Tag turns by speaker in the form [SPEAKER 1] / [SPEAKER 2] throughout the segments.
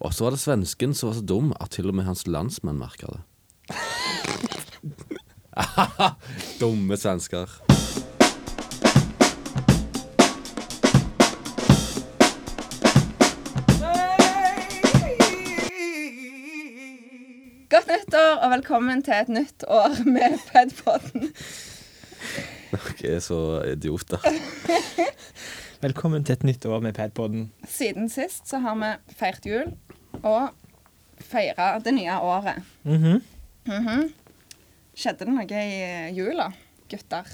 [SPEAKER 1] Og så var det svensken som var så dum at til og med hans landsmenn merka det. Dumme svensker.
[SPEAKER 2] Godt nyttår og velkommen til et nytt år med Pedpodden.
[SPEAKER 1] Dere er så idioter.
[SPEAKER 3] Velkommen til et nytt år med Padpodden.
[SPEAKER 2] Siden sist så har vi feirt jul og feira det nye året.
[SPEAKER 3] Mhm.
[SPEAKER 2] Mhm. Skjedde det noe i jula, gutter?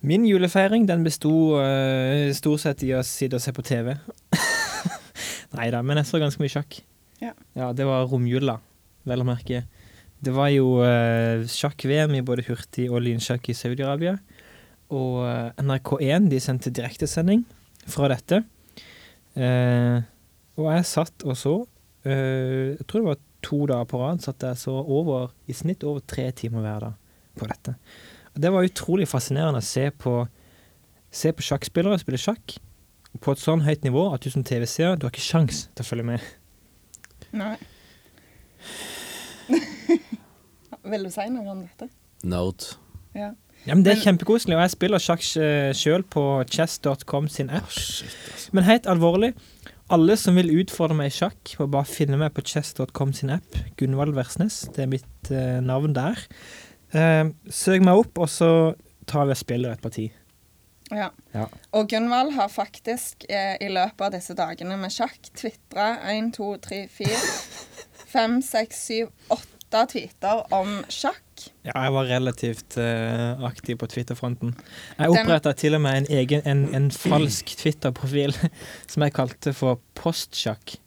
[SPEAKER 3] Min julefeiring den besto uh, stort sett i å sitte og se på TV. Nei da, men jeg så ganske mye sjakk.
[SPEAKER 2] Ja.
[SPEAKER 3] ja, det var romjula, vel å merke. Det var jo uh, sjakk-VM i både hurtig og lynsjakk i Saudi-Arabia. Og eh, NRK1 de sendte direktesending fra dette. Eh, og jeg satt og så. eh, jeg tror det var to dager på rad satt jeg så over, i snitt over tre timer hver dag på dette. Og det var utrolig fascinerende å se på, se på sjakkspillere spille sjakk på et sånn høyt nivå at du som TV-seer du har ikke sjans til å følge med.
[SPEAKER 2] Nei. Vil du si noe om dette?
[SPEAKER 1] Nerd.
[SPEAKER 2] Ja.
[SPEAKER 3] Ja, men Det er
[SPEAKER 2] Men-
[SPEAKER 3] kjempekoselig, og jeg spiller sjakk sjøl på chess.com sin app.
[SPEAKER 1] Oh, shit, altså.
[SPEAKER 3] Men helt alvorlig, alle som vil utfordre meg i sjakk, må bare finne meg på chess.com sin app. Gunvald Versnes, det er mitt eh, navn der. Eh, søk meg opp, og så tar vi og spiller et parti.
[SPEAKER 2] ja.
[SPEAKER 3] Ja.
[SPEAKER 2] Og Gunvald har faktisk eh, i løpet av disse dagene med sjakk tvitra 1, 2, 3, 4, 5, 6, 7, 8 tweeter om sjakk.
[SPEAKER 3] Ja, jeg var relativt uh, aktiv på Twitter-fronten. Jeg oppretta til og med en egen, en, en falsk Twitter-profil som jeg kalte for Postsjakk.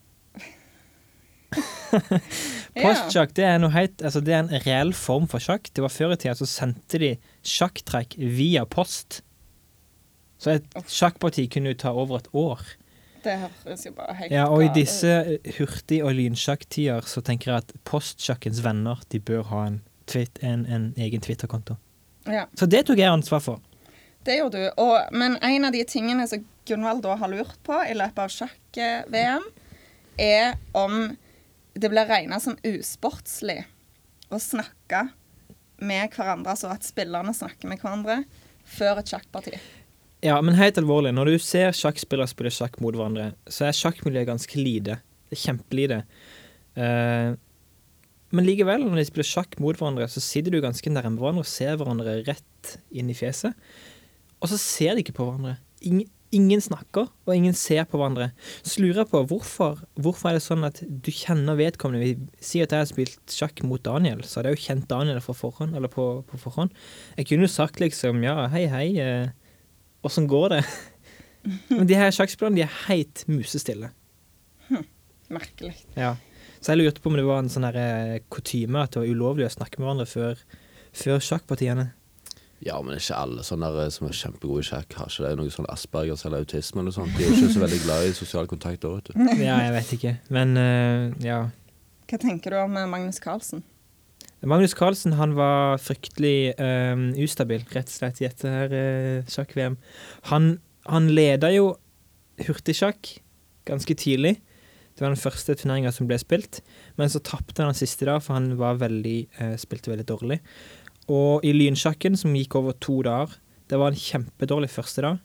[SPEAKER 3] Postsjakk det er noe helt, altså det er en reell form for sjakk. Det var Før i tida så sendte de sjakktrekk via post. Så et sjakkparti kunne jo ta over et år.
[SPEAKER 2] Det høres jo bare helt
[SPEAKER 3] Ja, Og i disse hurtig- og lynsjakktider så tenker jeg at postsjakkens venner de bør ha en, twitt, en, en egen Twitter-konto.
[SPEAKER 2] Ja.
[SPEAKER 3] Så det tok jeg ansvar for.
[SPEAKER 2] Det gjorde du. Og, men en av de tingene som Gunvald da har lurt på i løpet av sjakk-VM, er om det blir regna som usportslig å snakke med hverandre, altså at spillerne snakker med hverandre før et sjakkparti.
[SPEAKER 3] Ja, men helt alvorlig, når du ser sjakkspillere spille sjakk mot hverandre, så er sjakkmiljøet ganske lite. Det er kjempelite. Uh, men likevel, når de spiller sjakk mot hverandre, så sitter du ganske nærme hverandre og ser hverandre rett inn i fjeset. Og så ser de ikke på hverandre. Ingen, ingen snakker, og ingen ser på hverandre. Så lurer jeg på hvorfor, hvorfor er det sånn at du kjenner vedkommende Vi sier at jeg har spilt sjakk mot Daniel, så hadde jeg jo kjent Daniel forhånd, på, på forhånd. Jeg kunne jo sagt liksom ja, hei, hei. Eh, Åssen går det? Men de her sjakkspillerne de er helt musestille.
[SPEAKER 2] Merkelig.
[SPEAKER 3] Ja. Så jeg lurte på om det var en sånn eh, kutyme at det var ulovlig å snakke med hverandre før, før sjakkpartiene.
[SPEAKER 1] Ja, men ikke alle sånne der som er kjempegode i sjakk, har ikke det noe sånn Aspergers eller autisme eller noe sånt. De er jo ikke så veldig glad i sosial kontakt da, vet du.
[SPEAKER 3] Ja, jeg vet ikke. Men uh, ja.
[SPEAKER 2] Hva tenker du om eh, Magnus Carlsen?
[SPEAKER 3] Magnus Carlsen han var fryktelig um, ustabil, rett og slett, i dette her uh, sjakk-VM. Han, han leda jo hurtigsjakk ganske tidlig. Det var den første turneringa som ble spilt. Men så tapte han den siste da, for han var veldig, uh, spilte veldig dårlig. Og i lynsjakken, som gikk over to dager, det var en kjempedårlig første dag.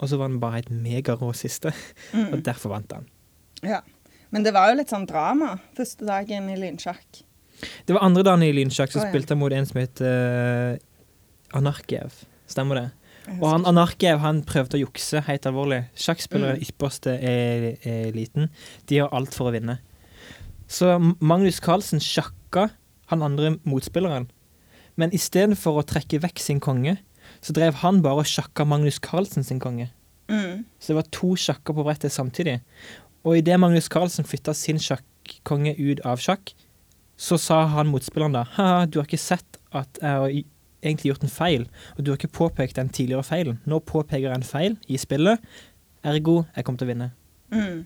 [SPEAKER 3] Og så var han bare et megarå siste, og derfor vant han.
[SPEAKER 2] Ja. Men det var jo litt sånn drama første dagen i lynsjakk.
[SPEAKER 3] Det var andre dagen i lynsjakk, så
[SPEAKER 2] oh, ja.
[SPEAKER 3] spilte mot en som het uh, Anarkiev. Stemmer det? Og han, Anarkiev han prøvde å jukse helt alvorlig. Sjakkspillere
[SPEAKER 2] Mm.
[SPEAKER 3] ypperste eliten. De har alt for å vinne. Så Magnus Carlsen sjakka han andre motspilleren. Men istedenfor å trekke vekk sin konge, så drev han bare og sjakka Magnus Carlsen sin konge.
[SPEAKER 2] Mm.
[SPEAKER 3] Så det var to sjakker på brettet samtidig. Og idet Magnus Carlsen flytta sin sjakkonge ut av sjakk, så sa han motspilleren da Haha, du har ikke sett at jeg har egentlig gjort en feil, og du har ikke påpekt den tidligere feilen. Nå påpeker jeg en feil i spillet, ergo jeg kommer til å vinne.
[SPEAKER 2] Mm.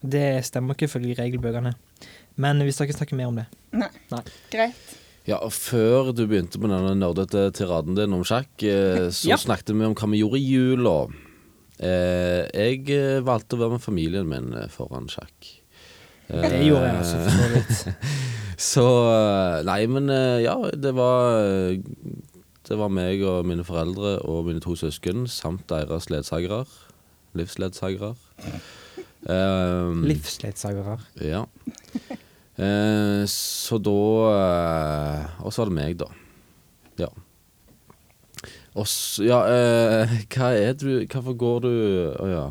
[SPEAKER 3] Det stemmer ikke ifølge regelbøkene. Men vi skal ikke snakke mer om det.
[SPEAKER 2] Nei.
[SPEAKER 3] Nei.
[SPEAKER 2] Greit.
[SPEAKER 1] Ja, og Før du begynte med denne nerdete tiraden din om sjakk, eh, så
[SPEAKER 3] Ja.
[SPEAKER 1] snakket vi om hva vi gjorde i jula. Eh, jeg eh, valgte å være med familien min foran sjakk.
[SPEAKER 3] Det gjorde jeg altså, for så vidt.
[SPEAKER 1] Så eh, Nei, men eh, ja, det var eh, Det var meg og mine foreldre og mine to søsken samt deres ledsagere. Livsledsagere. Um,
[SPEAKER 3] Livsledsagere.
[SPEAKER 1] Ja. Uh, så da uh, Og så var det meg, da. Ja. Og så Ja, uh, hva er du Hvorfor går du Å ja.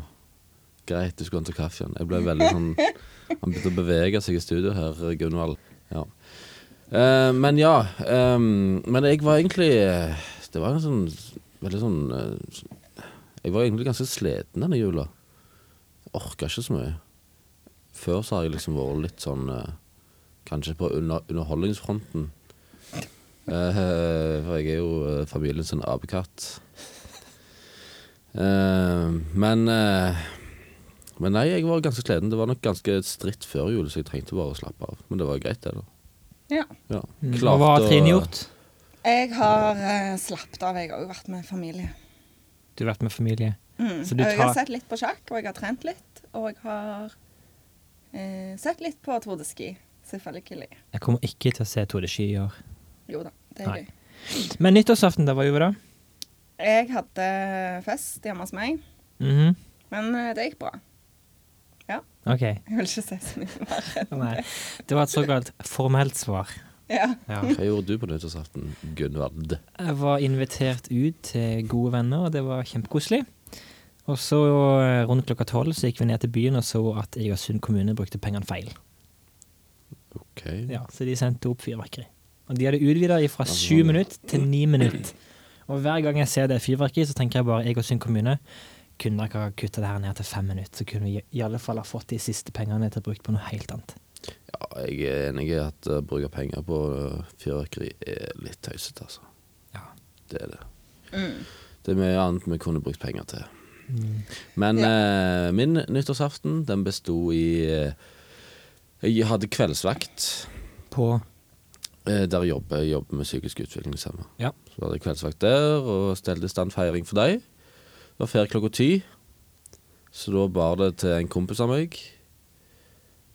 [SPEAKER 1] Greit, du skulle ha til kaffen. Jeg ble veldig sånn Han begynte å bevege seg i studio her, Gunvald. Ja. Uh, men ja. Um, men jeg var egentlig Det var en sånn veldig sånn uh, Jeg var egentlig ganske sliten denne jula. Orka ikke så mye. Før så har jeg liksom vært litt sånn uh, Kanskje på under, underholdningsfronten. For jeg er jo familien sin apekatt. Eh, men Men nei, jeg var ganske sliten. Det var nok ganske stritt før jul, så jeg trengte bare å slappe av. Men det var greit, det, da.
[SPEAKER 2] Ja.
[SPEAKER 1] Ja.
[SPEAKER 3] Klart, hva har Trine gjort?
[SPEAKER 2] Jeg har uh, slappet av. Jeg har òg vært med familie.
[SPEAKER 3] Du har vært med familie.
[SPEAKER 2] Mm.
[SPEAKER 3] Så du
[SPEAKER 2] Jeg har sett litt på sjakk, og jeg har trent litt. Og jeg har uh, sett litt på Tour de Ski, selvfølgelig.
[SPEAKER 3] Jeg kommer ikke til å se Tour de Ski i år.
[SPEAKER 2] Jo da, det er
[SPEAKER 3] Nei.
[SPEAKER 2] gøy.
[SPEAKER 3] Men nyttårsaften, da, hva gjorde du da?
[SPEAKER 2] Jeg hadde fest hjemme hos meg,
[SPEAKER 3] Mhm.
[SPEAKER 2] men eh, det gikk bra.
[SPEAKER 3] OK.
[SPEAKER 2] Jeg vil ikke si så mye mer. enn det.
[SPEAKER 3] Det var et såkalt formelt svar.
[SPEAKER 2] Ja.
[SPEAKER 3] Ja.
[SPEAKER 1] Hva gjorde du på nyttårsaften, Gunvald?
[SPEAKER 3] Jeg var invitert ut til gode venner, og det var kjempekoselig. Og så eh, rundt klokka tolv så gikk vi ned til byen og så at Egersund kommune brukte pengene feil.
[SPEAKER 1] OK.
[SPEAKER 3] Ja, Så de sendte opp fyrverkeri. Og de hadde utvida fra sju minutter til ni minutter. Og hver gang jeg ser det fyrverkeriet, så tenker jeg bare Egersund kommune kunne dere ha kutta det her ned til fem minutter, så kunne vi i alle fall ha fått de siste pengene til å bruke på noe helt annet.
[SPEAKER 1] Ja, jeg er enig i at å bruke penger på uh, fyrverkeri er litt tøysete, altså.
[SPEAKER 3] Ja.
[SPEAKER 1] Det er det.
[SPEAKER 2] Mm.
[SPEAKER 1] Det er mye annet vi kunne brukt penger til.
[SPEAKER 3] Mm.
[SPEAKER 1] Men eh, min nyttårsaften, den besto i eh, Jeg hadde kveldsvakt.
[SPEAKER 3] På
[SPEAKER 1] Eh, der jeg jobber jeg jobber med psykisk utviklingshemma.
[SPEAKER 3] Ja.
[SPEAKER 1] Så hadde jeg kveldsvakt der, og stelte i stand feiring for dem. Var ferdig klokka ti, så da bar det til en kompis av meg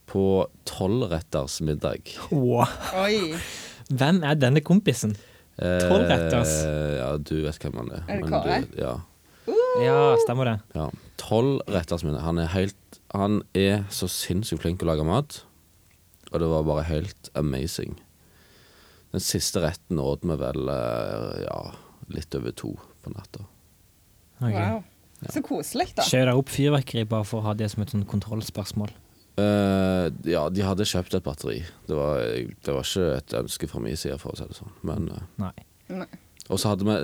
[SPEAKER 1] på tolvretters middag.
[SPEAKER 3] Wow.
[SPEAKER 2] Oi.
[SPEAKER 3] Hvem er denne kompisen?
[SPEAKER 1] Eh,
[SPEAKER 3] Tolvretters?
[SPEAKER 1] Ja, du vet hvem han er.
[SPEAKER 2] Er det
[SPEAKER 1] Kare? Ja.
[SPEAKER 3] Ja, stemmer det.
[SPEAKER 1] ja. Tolvretters middag. Han er helt Han er så sinnssykt flink til å lage mat, og det var bare helt amazing. Den siste retten åt vi vel eh, ja, litt over to på natta.
[SPEAKER 3] Ok.
[SPEAKER 2] Wow. Så koselig, da.
[SPEAKER 3] Skjøt dere opp fyrverkeri bare for å ha det som et sånn kontrollspørsmål?
[SPEAKER 1] Uh, ja, de hadde kjøpt et batteri. Det var, det var ikke et ønske fra min side, for å si det sånn. Men, uh,
[SPEAKER 3] Nei.
[SPEAKER 2] Nei.
[SPEAKER 1] og så hadde vi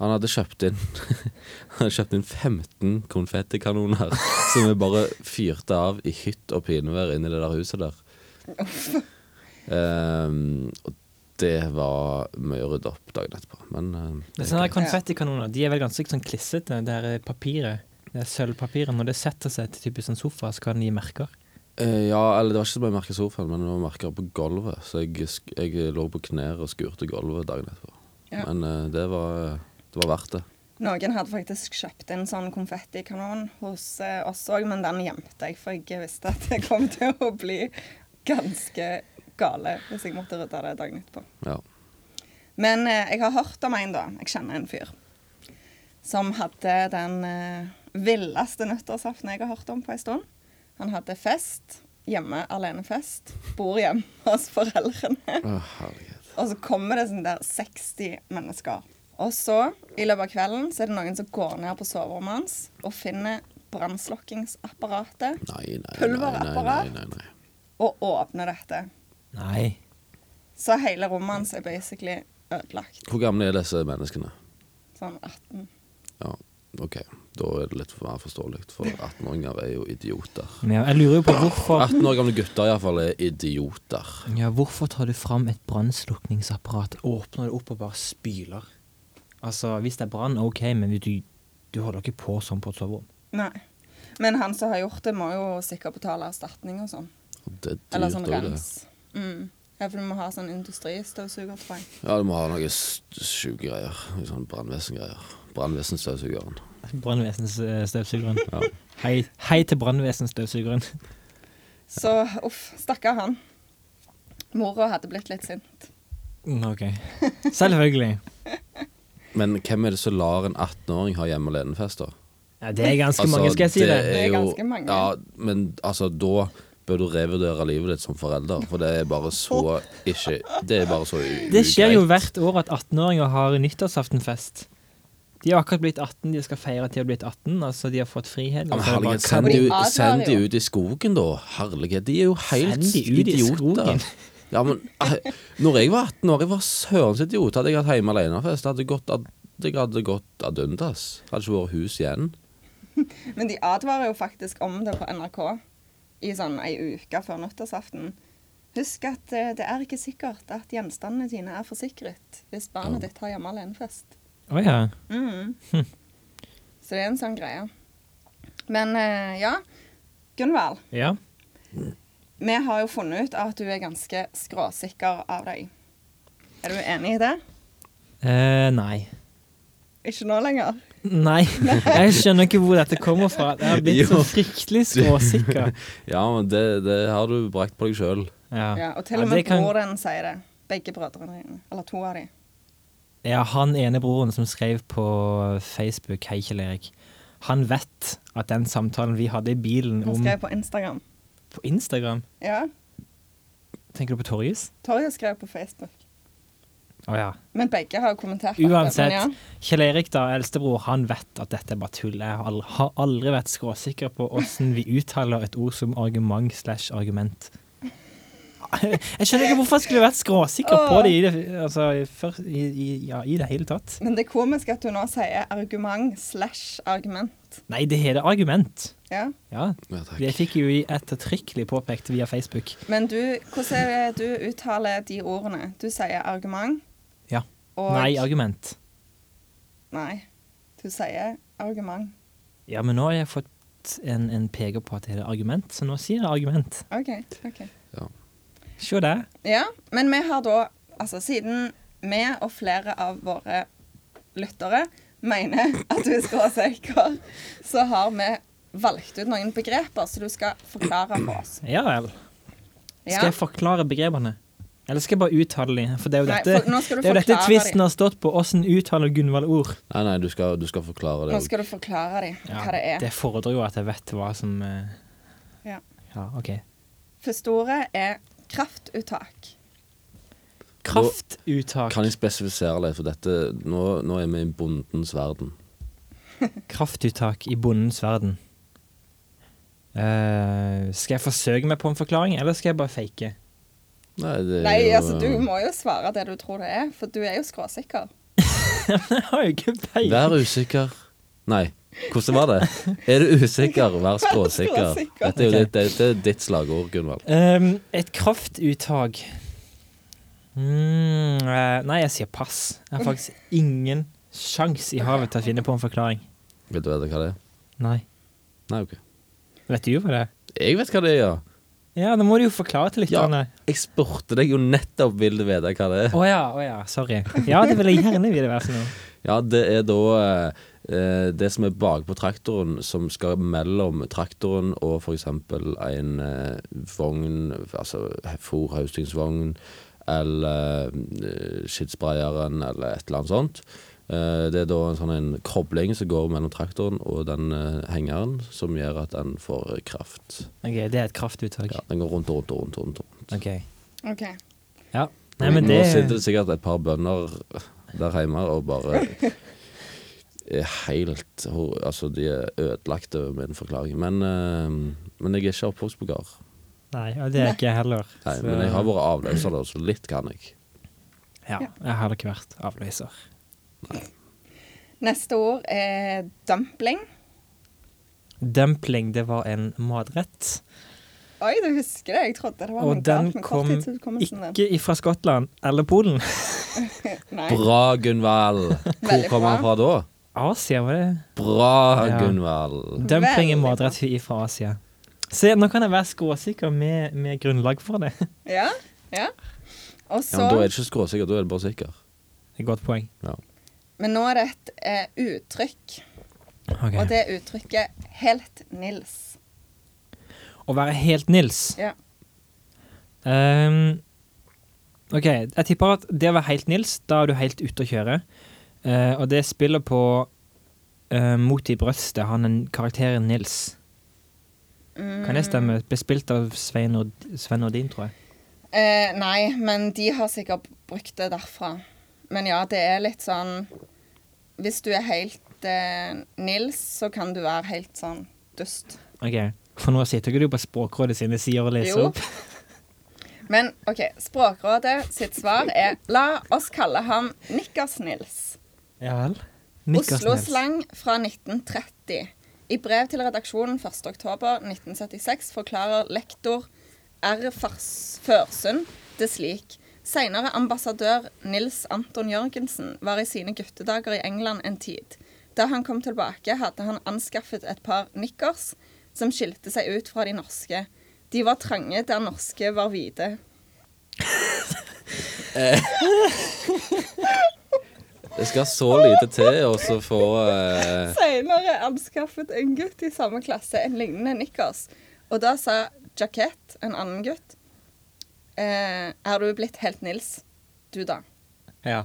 [SPEAKER 1] Han hadde kjøpt inn Han hadde kjøpt inn 15 konfettikanoner som vi bare fyrte av i hytt og pinevær inni det der huset der. Ehm, og det var mye å rydde opp dagen etterpå. Men uh,
[SPEAKER 3] Det
[SPEAKER 1] det
[SPEAKER 3] sånne
[SPEAKER 1] er
[SPEAKER 3] konfettikanoner. De er vel ganske sånn klissete, det er papiret. Det er sølvpapiret. Når det setter seg til typisk en sofa, så kan den gi merker.
[SPEAKER 1] Eh, ja, eller det var ikke så mye merker i sofaen, men det var merker på gulvet. Så jeg, jeg lå på knær og skurte gulvet dagen etterpå.
[SPEAKER 2] Ja.
[SPEAKER 1] Men eh, det, var, det var verdt det.
[SPEAKER 2] Noen hadde faktisk kjøpt en sånn konfettikanon hos eh, oss òg, men den gjemte jeg, for jeg visste at det kom til å bli ganske gale hvis jeg måtte rydde det dagen etterpå.
[SPEAKER 1] Ja.
[SPEAKER 2] Men eh, jeg har hørt om en, da. Jeg kjenner en fyr. Som hadde den eh, villeste nyttårsaften jeg har hørt om på en stund. Han hadde fest. Hjemme alenefest. Bor hjemme hos foreldrene.
[SPEAKER 1] Herlighet.
[SPEAKER 2] Og så kommer det sånn der 60 mennesker. Og så, i løpet av kvelden, så er det noen som går ned på soverommet hans og finner brannslokkingsapparatet
[SPEAKER 1] Nei, nei, nei,
[SPEAKER 2] Pulverapparat?
[SPEAKER 1] nei, nei, nei.
[SPEAKER 2] og åpner dette.
[SPEAKER 3] Nei.
[SPEAKER 2] Så hele rommet hans er basically ødelagt.
[SPEAKER 1] Hvor gamle er disse menneskene?
[SPEAKER 2] Sånn 18.
[SPEAKER 1] Ja, ok. Da er det litt mer forståelig, for 18-åringer er jo idioter.
[SPEAKER 3] Ja, jeg lurer jo på hvorfor
[SPEAKER 1] 18 år gamle gutter iallfall er idioter.
[SPEAKER 3] Ja, hvorfor tar du fram et brannslukningsapparat, åpner det opp og bare spyler? Altså, hvis det er brann, OK, men du, du holder ikke på sånn på et soverom.
[SPEAKER 2] Nei. Men han som har gjort det, må jo sikkert betale erstatning og sånn.
[SPEAKER 1] Det er
[SPEAKER 2] Eller
[SPEAKER 1] dyrt
[SPEAKER 2] sånn
[SPEAKER 1] rens. det.
[SPEAKER 2] Mm. Ja, for du må ha sånn industristøvsuger, tror jeg.
[SPEAKER 1] Ja, du må ha noe sjuke greier. Sånn brannvesengreier. Brannvesenstøvsugeren.
[SPEAKER 3] Brannvesenstøvsugeren.
[SPEAKER 1] Ja.
[SPEAKER 3] Hei, hei til brannvesenstøvsugeren.
[SPEAKER 2] Så uff, stakkar han. Mora hadde blitt litt sint.
[SPEAKER 3] Mm, OK. Selvfølgelig.
[SPEAKER 1] Men hvem er det som lar en 18-åring ha hjemme alenefest, da?
[SPEAKER 3] Ja, det er ganske mange, skal jeg si det.
[SPEAKER 2] Det er ganske mange.
[SPEAKER 1] Ja, men altså, da bør du revurdere livet ditt som forelder, for det er bare så ikke Det er bare så ugreit.
[SPEAKER 3] Det skjer jo hvert år at 18-åringer har nyttårsaftenfest. De har akkurat blitt 18, de skal feire at de har blitt 18. Altså de har fått frihet.
[SPEAKER 1] Ja, men
[SPEAKER 3] er
[SPEAKER 1] herlighet, send de, send de ut i skogen, da. Herlighet, de er jo helt
[SPEAKER 3] Send de ut i
[SPEAKER 1] idioter. Ja, men eh, når jeg var 18 år, jeg var sørens idiot. Hadde jeg hatt hjemme alenefest, hadde gått ad, jeg hadde gått ad undas. Hadde ikke vært hus igjen.
[SPEAKER 2] Men de advarer jo faktisk om det på NRK i sånn ei uke før nyttårsaften. Husk at eh, det er ikke sikkert at gjenstandene dine er forsikret hvis barnet ditt har hjemme alenefest.
[SPEAKER 3] Å ja.
[SPEAKER 2] Mm. Så det er en sånn greie. Men eh, ja, Gunvald.
[SPEAKER 3] ja.
[SPEAKER 2] Vi har jo funnet ut at du er ganske skråsikker av deg. Er du enig i det?
[SPEAKER 3] Eh, nei.
[SPEAKER 2] Ikke nå lenger?
[SPEAKER 3] Nei. Jeg skjønner ikke hvor dette kommer fra. Jeg har blitt så fryktelig skråsikker.
[SPEAKER 1] Ja, men det, det har du brakt på deg sjøl.
[SPEAKER 3] Ja.
[SPEAKER 2] Ja, og til og med
[SPEAKER 3] ja, kan-
[SPEAKER 2] broren sier det. Begge brødrene dine. Eller to av de.
[SPEAKER 3] ja, han ene broren som skrev på Facebook Hei, Kjell Erik. Han vet at den samtalen vi hadde i bilen
[SPEAKER 2] Han skrev på Instagram.
[SPEAKER 3] På Instagram?
[SPEAKER 2] Ja.
[SPEAKER 3] Tenker du på Torjus?
[SPEAKER 2] Torjus skrev på Facebook.
[SPEAKER 3] Å ja.
[SPEAKER 2] Men begge har kommentert på det,
[SPEAKER 3] Uansett.
[SPEAKER 2] ja.
[SPEAKER 3] Kjell Erik, da, eldstebror, han vet at dette er bare tull. Jeg har aldri vært skråsikker på åssen vi uttaler et ord som argument slash argument. Jeg skjønner ikke hvorfor jeg skulle vært skråsikker på det i det, altså, for, i, i, ja, i det hele tatt.
[SPEAKER 2] Men det er komisk at du nå sier argument slash argument.
[SPEAKER 3] Nei, det heter argument.
[SPEAKER 2] Ja.
[SPEAKER 3] Ja,
[SPEAKER 1] Ja,
[SPEAKER 3] det fikk jo vi ettertrykkelig påpekt via Facebook.
[SPEAKER 2] Men du, hvordan er det du uttaler de ordene? Du sier argument.
[SPEAKER 3] Ja.
[SPEAKER 2] Og
[SPEAKER 3] Nei, argument.
[SPEAKER 2] Nei. Du sier argument.
[SPEAKER 3] Ja, men nå har jeg fått en, en peker på at det er argument, så nå sier jeg argument.
[SPEAKER 2] OK. ok.
[SPEAKER 3] Se der.
[SPEAKER 2] Ja, men vi har da Altså, siden vi og flere av våre lyttere mener at du er skråsikker, så har vi valgt ut noen begreper som du skal forklare for oss.
[SPEAKER 3] Ja vel.
[SPEAKER 2] Ja.
[SPEAKER 3] Skal jeg forklare begrepene? Eller skal jeg bare uttale dem? For det er jo
[SPEAKER 2] Nei,
[SPEAKER 3] dette,
[SPEAKER 2] nå du
[SPEAKER 3] det er jo dette tvisten har stått på. Åssen uttaler Gunvald ord?
[SPEAKER 1] Nei, nei, du skal, du skal forklare det.
[SPEAKER 2] Nå skal du forklare dem hva det er.
[SPEAKER 3] det fordrer jo at jeg vet hva som uh...
[SPEAKER 2] Ja.
[SPEAKER 3] ja, OK.
[SPEAKER 2] Første ordet er kraftuttak.
[SPEAKER 3] Kraftuttak.
[SPEAKER 1] Kan jeg spesifisere litt, for dette Nå, nå er vi i bondens verden.
[SPEAKER 3] Kraftuttak i bondens verden. Uh, skal jeg forsøke meg på en forklaring, eller skal jeg bare fake?
[SPEAKER 1] Nei, det er
[SPEAKER 2] Nei,
[SPEAKER 1] jo,
[SPEAKER 2] altså, du må jo svare det du tror det er, for du er jo skråsikker.
[SPEAKER 3] jeg har jo ikke peiling.
[SPEAKER 1] Vær usikker. Nei, hvordan var det? Er du usikker, vær skråsikker. Dette er jo ditt, dette er ditt slagord, Gunvald.
[SPEAKER 3] Um, et kraftuttak mm, eh, Nei, jeg sier pass. Jeg har faktisk ingen sjans i havet til å finne på en forklaring.
[SPEAKER 1] Vil du vite hva det er?
[SPEAKER 3] Nei.
[SPEAKER 1] Nei, OK.
[SPEAKER 3] Vet du hva det er?
[SPEAKER 1] Jeg vet hva det er, ja.
[SPEAKER 3] Ja, da må du jo forklare til
[SPEAKER 1] Ja. Jeg spurte deg jo nettopp vil du vite hva det er.
[SPEAKER 3] Å ja, oh, ja, sorry. Ja, det vil jeg gjerne vite hva som er.
[SPEAKER 1] Ja, det er da eh, det som er bakpå traktoren, som skal mellom traktoren og f.eks. en eh, vogn, altså fòrhaustingsvogn, eller eh, skittsprayeren, eller et eller annet sånt. Eh, det er da en sånn en kobling som går mellom traktoren og den eh, hengeren, som gjør at den får kraft.
[SPEAKER 3] Ok, det er et kraftuttak.
[SPEAKER 1] Ja, den går rundt og rundt og rundt. og rundt, rundt.
[SPEAKER 3] Ok.
[SPEAKER 2] OK.
[SPEAKER 3] Ja. Nei, men
[SPEAKER 1] Nå sitter det sikkert et par bønder der hjemme og bare er helt Altså, de er ødelagt over min forklaring. Men, eh, men jeg er ikke oppvokst på gard.
[SPEAKER 3] Nei, og det er ikke jeg heller.
[SPEAKER 1] Nei,
[SPEAKER 3] Så-
[SPEAKER 1] Men jeg har vært avløser, da, så litt kan jeg.
[SPEAKER 3] Ja, jeg har ikke vært avløser.
[SPEAKER 2] Neste ord er dumpling.
[SPEAKER 3] Dumpling, det var en matrett.
[SPEAKER 2] Oi, du husker det. Jeg trodde det var
[SPEAKER 3] Og
[SPEAKER 2] noe
[SPEAKER 3] den kom. Ikke ifra Skottland eller Polen.
[SPEAKER 1] Bra, Gunvald! Hvor kom han fra da?
[SPEAKER 3] Asia, var det?
[SPEAKER 1] Bra,
[SPEAKER 3] Ja.
[SPEAKER 1] Gunvald.
[SPEAKER 3] Dumpling er matrett fra Asia. Se, nå kan jeg være skråsikker med, med grunnlag for det.
[SPEAKER 2] Ja, ja. Og
[SPEAKER 1] Ja,
[SPEAKER 2] så
[SPEAKER 1] men Da er det ikke skråsikker, da er det bare sikker.
[SPEAKER 3] Det er et godt poeng.
[SPEAKER 2] Men nå er det et eh, uttrykk,
[SPEAKER 3] Okay.
[SPEAKER 2] og det uttrykket 'helt Nils'.
[SPEAKER 3] Å være helt Nils.
[SPEAKER 2] Ja.
[SPEAKER 3] Um, OK, jeg tipper at det å være helt Nils, da er du helt ute å kjøre. Uh, og det spiller på uh, Mot i brøstet, han en karakteren Nils. Kan det stemme? Ble spilt av Svein, Nord Sven Nordin, tror jeg.
[SPEAKER 2] Uh, nei, men de har sikkert brukt det derfra. Men ja, det er litt sånn Hvis du er helt eh, Nils, så kan du være helt sånn dust.
[SPEAKER 3] Ok, For nå sitter ikke du på Språkrådet sine sider og leser
[SPEAKER 2] Jo.
[SPEAKER 3] opp.
[SPEAKER 2] Men OK, Språkrådet sitt svar er La oss kalle ham Nikkers-Nils.
[SPEAKER 3] Ja vel?
[SPEAKER 2] Oslo-slang fra 1930. I brev til redaksjonen 1.10.1976 forklarer lektor R. Førsund det slik. Senere ambassadør Nils Anton Jørgensen var i sine guttedager i England en tid. Da han kom tilbake, hadde han anskaffet et par nikkers som skilte seg ut fra de norske. De var trange der norske var hvite.
[SPEAKER 1] Det skal så lite til å så få uh...
[SPEAKER 2] Senere anskaffet en gutt i samme klasse en lignende nikkers. Og da sa Jackett, en annen gutt, eh, er du blitt helt Nils, du da?
[SPEAKER 3] Ja.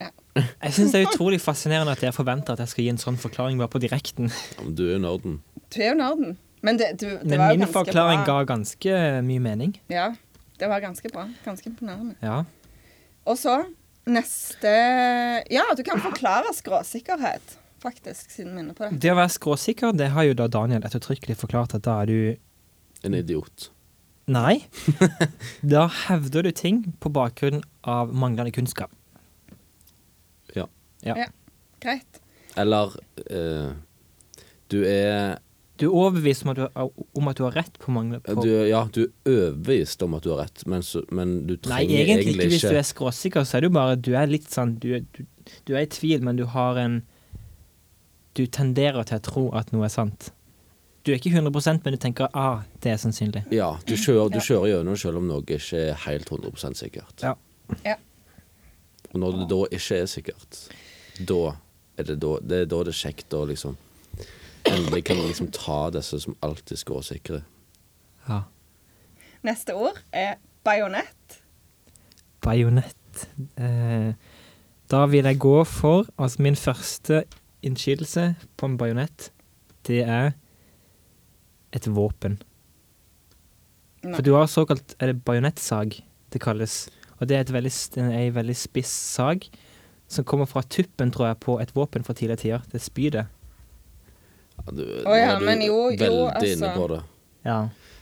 [SPEAKER 2] Ja.
[SPEAKER 3] Jeg syns det er utrolig fascinerende at jeg forventer at jeg skal gi en sånn forklaring bare på direkten.
[SPEAKER 1] Men du er nerden.
[SPEAKER 2] Du er jo nerden. Men det, du, det
[SPEAKER 3] Men
[SPEAKER 2] var jo
[SPEAKER 3] min forklaring
[SPEAKER 2] bra.
[SPEAKER 3] ga ganske mye mening.
[SPEAKER 2] Ja, det var ganske bra. Ganske imponerende.
[SPEAKER 3] Ja.
[SPEAKER 2] Og så neste Ja, du kan forklare skråsikkerhet, faktisk, siden vi er inne på det.
[SPEAKER 3] Det å være skråsikker, det har jo da Daniel ettertrykkelig forklart at da er du
[SPEAKER 1] En idiot.
[SPEAKER 3] Nei. Da hevder du ting på bakgrunn av manglende kunnskap.
[SPEAKER 1] Ja.
[SPEAKER 3] Ja.
[SPEAKER 2] Ja. Greit.
[SPEAKER 1] Eller eh, du er
[SPEAKER 3] Du er overbevist om at du, om at du har rett på mange på,
[SPEAKER 1] du, Ja, du er overbevist om at du har rett, men, så, men du
[SPEAKER 3] Nei,
[SPEAKER 1] trenger
[SPEAKER 3] egentlig ikke. Hvis
[SPEAKER 1] ikke
[SPEAKER 3] du er skråsikker, så er du bare Du er litt sånn Du, du, du er i tvil, men du har en Du tenderer til å tro at noe er sant. Du er ikke 100% men du tenker ah, det er sannsynlig.
[SPEAKER 1] Ja, du kjører, du kjører gjennom selv om noe ikke er helt 100% sikkert.
[SPEAKER 3] Ja.
[SPEAKER 2] Ja.
[SPEAKER 1] Og når det da ikke er sikkert, da er det da det er da det er kjekt å liksom Endelig kan liksom ta disse som alltid skråsikre.
[SPEAKER 3] ja.
[SPEAKER 2] Neste ord er bajonett.
[SPEAKER 3] Bajonett. Eh, da vil jeg gå for Altså, min første innskytelse på en bajonett, det er et våpen.
[SPEAKER 2] Nei.
[SPEAKER 3] For du har såkalt Er det bajonettsag det kalles? Og det er veldig, en, ei veldig spiss sag som kommer fra tuppen, tror jeg, på et våpen fra tidligere tider. Det er spydet.
[SPEAKER 1] Ja, du,
[SPEAKER 2] Å ja,
[SPEAKER 1] er du
[SPEAKER 2] men jo, jo,
[SPEAKER 1] veldig inne
[SPEAKER 2] altså.
[SPEAKER 1] på det.
[SPEAKER 3] Ja.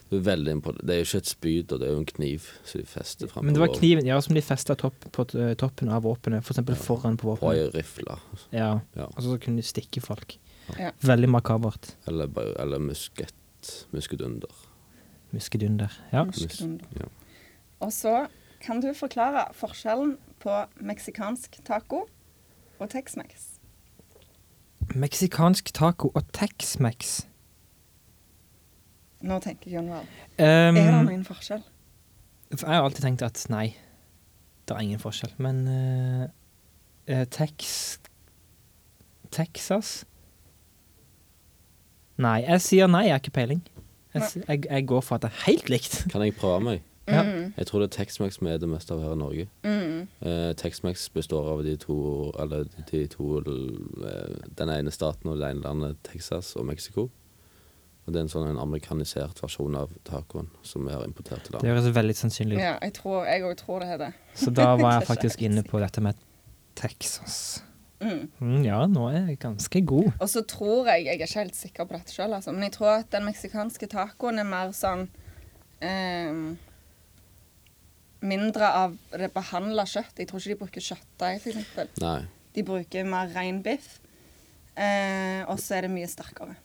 [SPEAKER 1] Du er veldig inne på det. Det er jo ikke et spyd, og det er jo en kniv som de fester framover.
[SPEAKER 3] Men det var kniven ja, som de festa topp, på toppen av våpenet, f.eks.
[SPEAKER 1] Ja.
[SPEAKER 3] foran på
[SPEAKER 1] På ei
[SPEAKER 3] våpenet.
[SPEAKER 1] rifle.
[SPEAKER 3] Ja.
[SPEAKER 1] Ja.
[SPEAKER 3] Og så kunne de stikke folk.
[SPEAKER 2] Ja.
[SPEAKER 3] Veldig makabert.
[SPEAKER 1] Eller, eller eller Muskedunder.
[SPEAKER 3] Muskedunder. Ja.
[SPEAKER 2] Muskedunder.
[SPEAKER 1] Ja.
[SPEAKER 2] Og så kan du forklare forskjellen på meksikansk taco og Tex-Mex.
[SPEAKER 3] Meksikansk taco og Tex-Mex.
[SPEAKER 2] Nå tenker John Val.
[SPEAKER 3] Um,
[SPEAKER 2] Er det noen forskjell?
[SPEAKER 3] jeg har alltid tenkt at nei, det er ingen forskjell. Men eh, Tex Texas Nei, jeg sier nei, jeg har ikke peiling. Jeg, jeg, jeg går for at det er helt likt.
[SPEAKER 1] Kan jeg prøve meg?
[SPEAKER 3] Ja.
[SPEAKER 2] Mm,
[SPEAKER 1] Jeg tror det er Tex-Mex vi er det meste av her i Norge.
[SPEAKER 2] mm.
[SPEAKER 1] Eh, Tex-Mex består av de to Eller de, to eh, Den ene staten og det ene landet, Texas og Mexico. Og det er en sånn en amerikanisert versjon av tacoen som vi har importert til
[SPEAKER 3] Det
[SPEAKER 1] landet.
[SPEAKER 3] høres veldig sannsynlig ut.
[SPEAKER 2] Ja, jeg tror òg tror det er det.
[SPEAKER 3] Så da var jeg faktisk inne på dette med Texas.
[SPEAKER 2] Mm.
[SPEAKER 3] Mm, ja, nå er jeg ganske god.
[SPEAKER 2] Og så tror jeg Jeg er ikke helt sikker på dette sjøl, altså, men jeg tror at den meksikanske tacoen er mer sånn ehm, Mindre av det behandla kjøtt. Jeg tror ikke de bruker kjøttdeig, f.eks. De bruker mer rein biff. Eh, og så er det mye sterkere.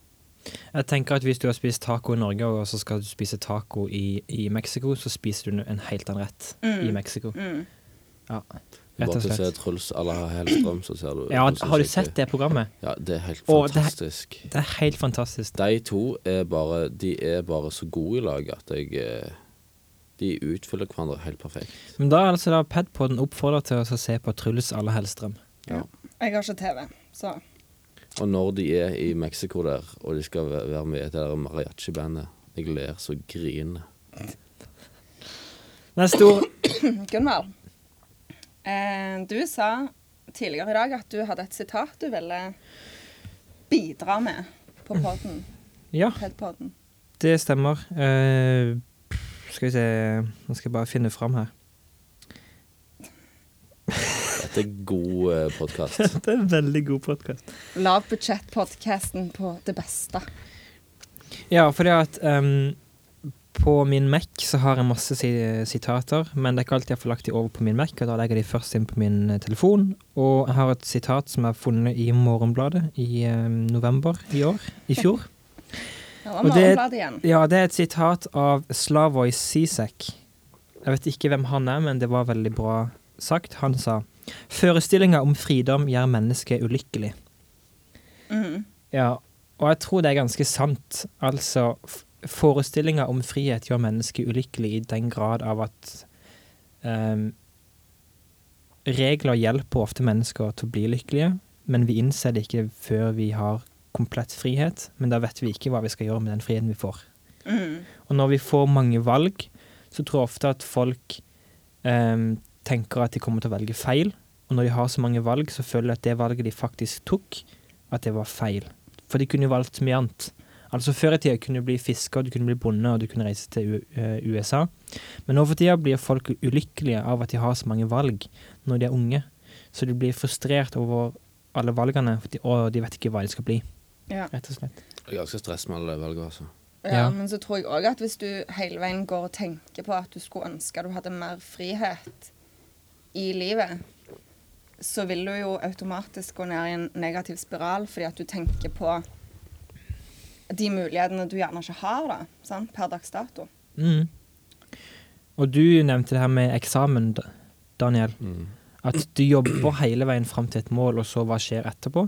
[SPEAKER 3] Jeg tenker at Hvis du har spist taco i Norge, og så skal du spise taco i, i Mexico, så spiser du en helt annen rett
[SPEAKER 2] Mm.
[SPEAKER 3] i Mexico.
[SPEAKER 2] Mm.
[SPEAKER 3] Ja,
[SPEAKER 1] bare
[SPEAKER 3] og
[SPEAKER 1] til å se. Truls à la Hellstrøm, så ser du
[SPEAKER 3] Ja, har du sett det programmet?
[SPEAKER 1] Ja, det er helt
[SPEAKER 3] Å, det er-
[SPEAKER 1] fantastisk.
[SPEAKER 3] Det er helt fantastisk.
[SPEAKER 1] De to er bare De er bare så gode i lag at jeg eh, De utfyller hverandre helt perfekt.
[SPEAKER 3] Men da er altså da Padpoden oppfordrer til å se på Truls à la Hellstrøm.
[SPEAKER 1] Ja.
[SPEAKER 2] Jeg har ikke TV, så
[SPEAKER 1] Og når de er i Mexico der, og de skal være med i det der mariachi-bandet Jeg ler så griner.
[SPEAKER 3] Neste ord.
[SPEAKER 2] Gunvald, du sa tidligere i dag at du hadde et sitat du ville bidra med på podden.
[SPEAKER 3] Ja,
[SPEAKER 2] Pedpodden.
[SPEAKER 3] det stemmer. Eh, skal vi se Nå skal jeg bare finne fram her.
[SPEAKER 1] Dette er god eh, podkast.
[SPEAKER 3] Det er en veldig god podkast.
[SPEAKER 2] Lavbudsjett-podkasten på det beste.
[SPEAKER 3] Ja, fordi at ehm, på min Mac så har jeg masse si sitater, men det er ikke alltid jeg får lagt de over på min Mac, og da legger jeg de først inn på min eh, telefon. Og jeg har et sitat som jeg har funnet i Morgenbladet i ehm, november i år. I fjor.
[SPEAKER 2] Det
[SPEAKER 3] Og det- Ja, det er et sitat av Slavoj Zizek. Jeg vet ikke hvem han er, men det var veldig bra sagt. Han sa Forestillinga om fridom gjør mennesket ulykkelig.
[SPEAKER 2] Mm.
[SPEAKER 3] Ja, og jeg tror det er ganske sant. Altså, forestillinga om frihet gjør mennesket ulykkelig i den grad av at um, regler hjelper ofte mennesker til å bli lykkelige, men vi innser det ikke før vi har komplett frihet. Men da vet vi ikke hva vi skal gjøre med den friheten vi får.
[SPEAKER 2] Mm.
[SPEAKER 3] Og når vi får mange valg, så tror jeg ofte at folk um, tenker at de kommer til å velge feil. Og når de har så mange valg, så føler de at det valget de faktisk tok, at det var feil. For de kunne jo valgt mye annet. Altså Før i tida kunne du bli fisker, du kunne bli bonde, og du kunne reise til eh, USA. Men nå for tida blir folk ulykkelige av at de har så mange valg når de er unge. Så de blir frustrert over alle valgene, for de, og de vet ikke hva de skal bli,
[SPEAKER 2] Ja.
[SPEAKER 3] rett og slett.
[SPEAKER 1] Jeg er ganske stress med alle valgene, altså.
[SPEAKER 2] Ja,
[SPEAKER 3] Ja.
[SPEAKER 2] men så tror jeg òg at hvis du hele veien går og tenker på at du skulle ønske du hadde mer frihet i livet, så vil du jo automatisk gå ned i en negativ spiral fordi at du tenker på de mulighetene du gjerne ikke har da, sant? per dags dato.
[SPEAKER 3] Mm. Og du nevnte det her med eksamen, Daniel.
[SPEAKER 1] Mm.
[SPEAKER 3] At du jobber hele veien fram til et mål, og så hva skjer etterpå?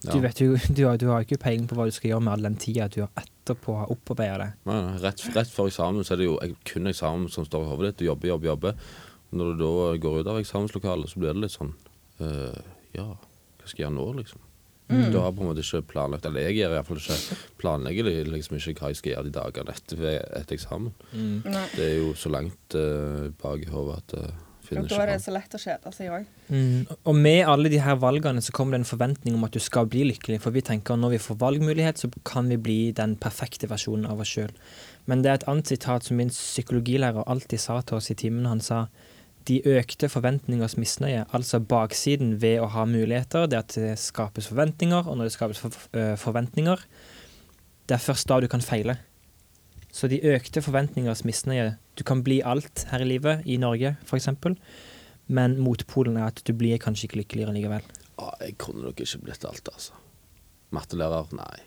[SPEAKER 1] Ja.
[SPEAKER 3] Du vet jo, du har, du har ikke peiling på hva du skal gjøre med all den tida du har etterpå har opparbeida det.
[SPEAKER 1] Nei, nei, rett, rett før eksamen så er det jo kun eksamen som står i hodet ditt. Du jobber, jobber, jobber. Og når du da går ut av eksamenslokalet, så blir det litt sånn uh, Ja, hva skal jeg gjøre nå, liksom?
[SPEAKER 2] Mm.
[SPEAKER 1] Du har på en måte ikke planlagt Eller jeg gjør iallfall ikke planlegger liksom ikke hva jeg skal gjøre de dagene etter, et eksamen.
[SPEAKER 2] Mm.
[SPEAKER 1] Det er jo så langt uh, bak i hodet at jeg
[SPEAKER 2] Og
[SPEAKER 1] finner
[SPEAKER 2] da er det så lett å kjede seg òg.
[SPEAKER 3] Mm. Og med alle de her valgene så kommer det en forventning om at du skal bli lykkelig. For vi tenker at når vi får valgmulighet, så kan vi bli den perfekte versjonen av oss sjøl. Men det er et annet sitat som min psykologilærer alltid sa til oss i timen. Han sa de økte forventningers misnøye, altså baksiden ved å ha muligheter, det at det skapes forventninger, og når det skapes for, øh, forventninger, det er først da du kan feile. Så de økte forventningers misnøye Du kan bli alt her i livet, i Norge f.eks., men motpolen er at du blir kanskje ikke lykkeligere likevel.
[SPEAKER 1] Ah, jeg kunne nok ikke blitt alt, altså. Mattelærer? Nei.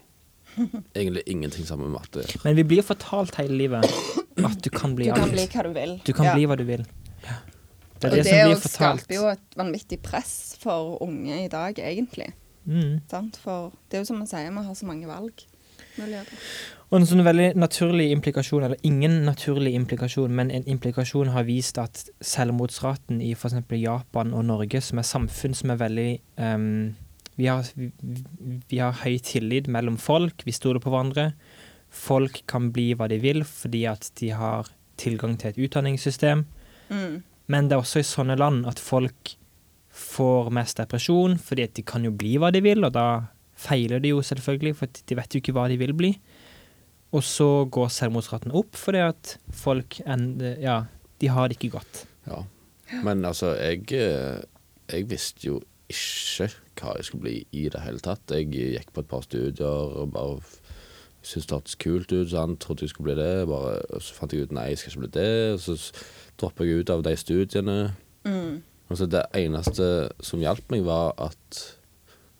[SPEAKER 1] Egentlig ingenting sammen med matte.
[SPEAKER 3] Men vi blir fortalt hele livet at du kan bli alt.
[SPEAKER 2] Du kan
[SPEAKER 3] alt.
[SPEAKER 2] bli hva du vil.
[SPEAKER 3] Du kan
[SPEAKER 2] Ja.
[SPEAKER 3] bli hva du vil. Det er
[SPEAKER 2] Og
[SPEAKER 3] det,
[SPEAKER 2] det,
[SPEAKER 3] som blir fortalt.
[SPEAKER 2] skaper jo et vanvittig press for unge i dag, egentlig.
[SPEAKER 3] Mm.
[SPEAKER 2] For det er jo som man sier, vi har så mange valg.
[SPEAKER 3] Og en sånn veldig naturlig implikasjon, eller ingen naturlig implikasjon, men en implikasjon har vist at selvmordsraten i f.eks. Japan og Norge, som er samfunn som er veldig um, vi, har, vi, vi har høy tillit mellom folk, vi stoler på hverandre. Folk kan bli hva de vil fordi at de har tilgang til et utdanningssystem.
[SPEAKER 2] Mm.
[SPEAKER 3] Men det er også i sånne land at folk får mest depresjon, fordi at de kan jo bli hva de vil, og da feiler de jo selvfølgelig, for de vet jo ikke hva de vil bli. Og så går selvmordsraten opp fordi at folk ender, ja, de har det ikke godt.
[SPEAKER 1] Ja. Men altså, jeg, eh, jeg visste jo ikke hva jeg skulle bli i det hele tatt. Jeg gikk på et par studier og bare syntes det hørtes kult ut, så han trodde jeg skulle bli det. Bare, og så fant jeg ut nei, jeg skal ikke bli det. Og så droppa jeg ut av de studiene.
[SPEAKER 2] Mm.
[SPEAKER 1] Altså, det eneste som hjalp meg, var at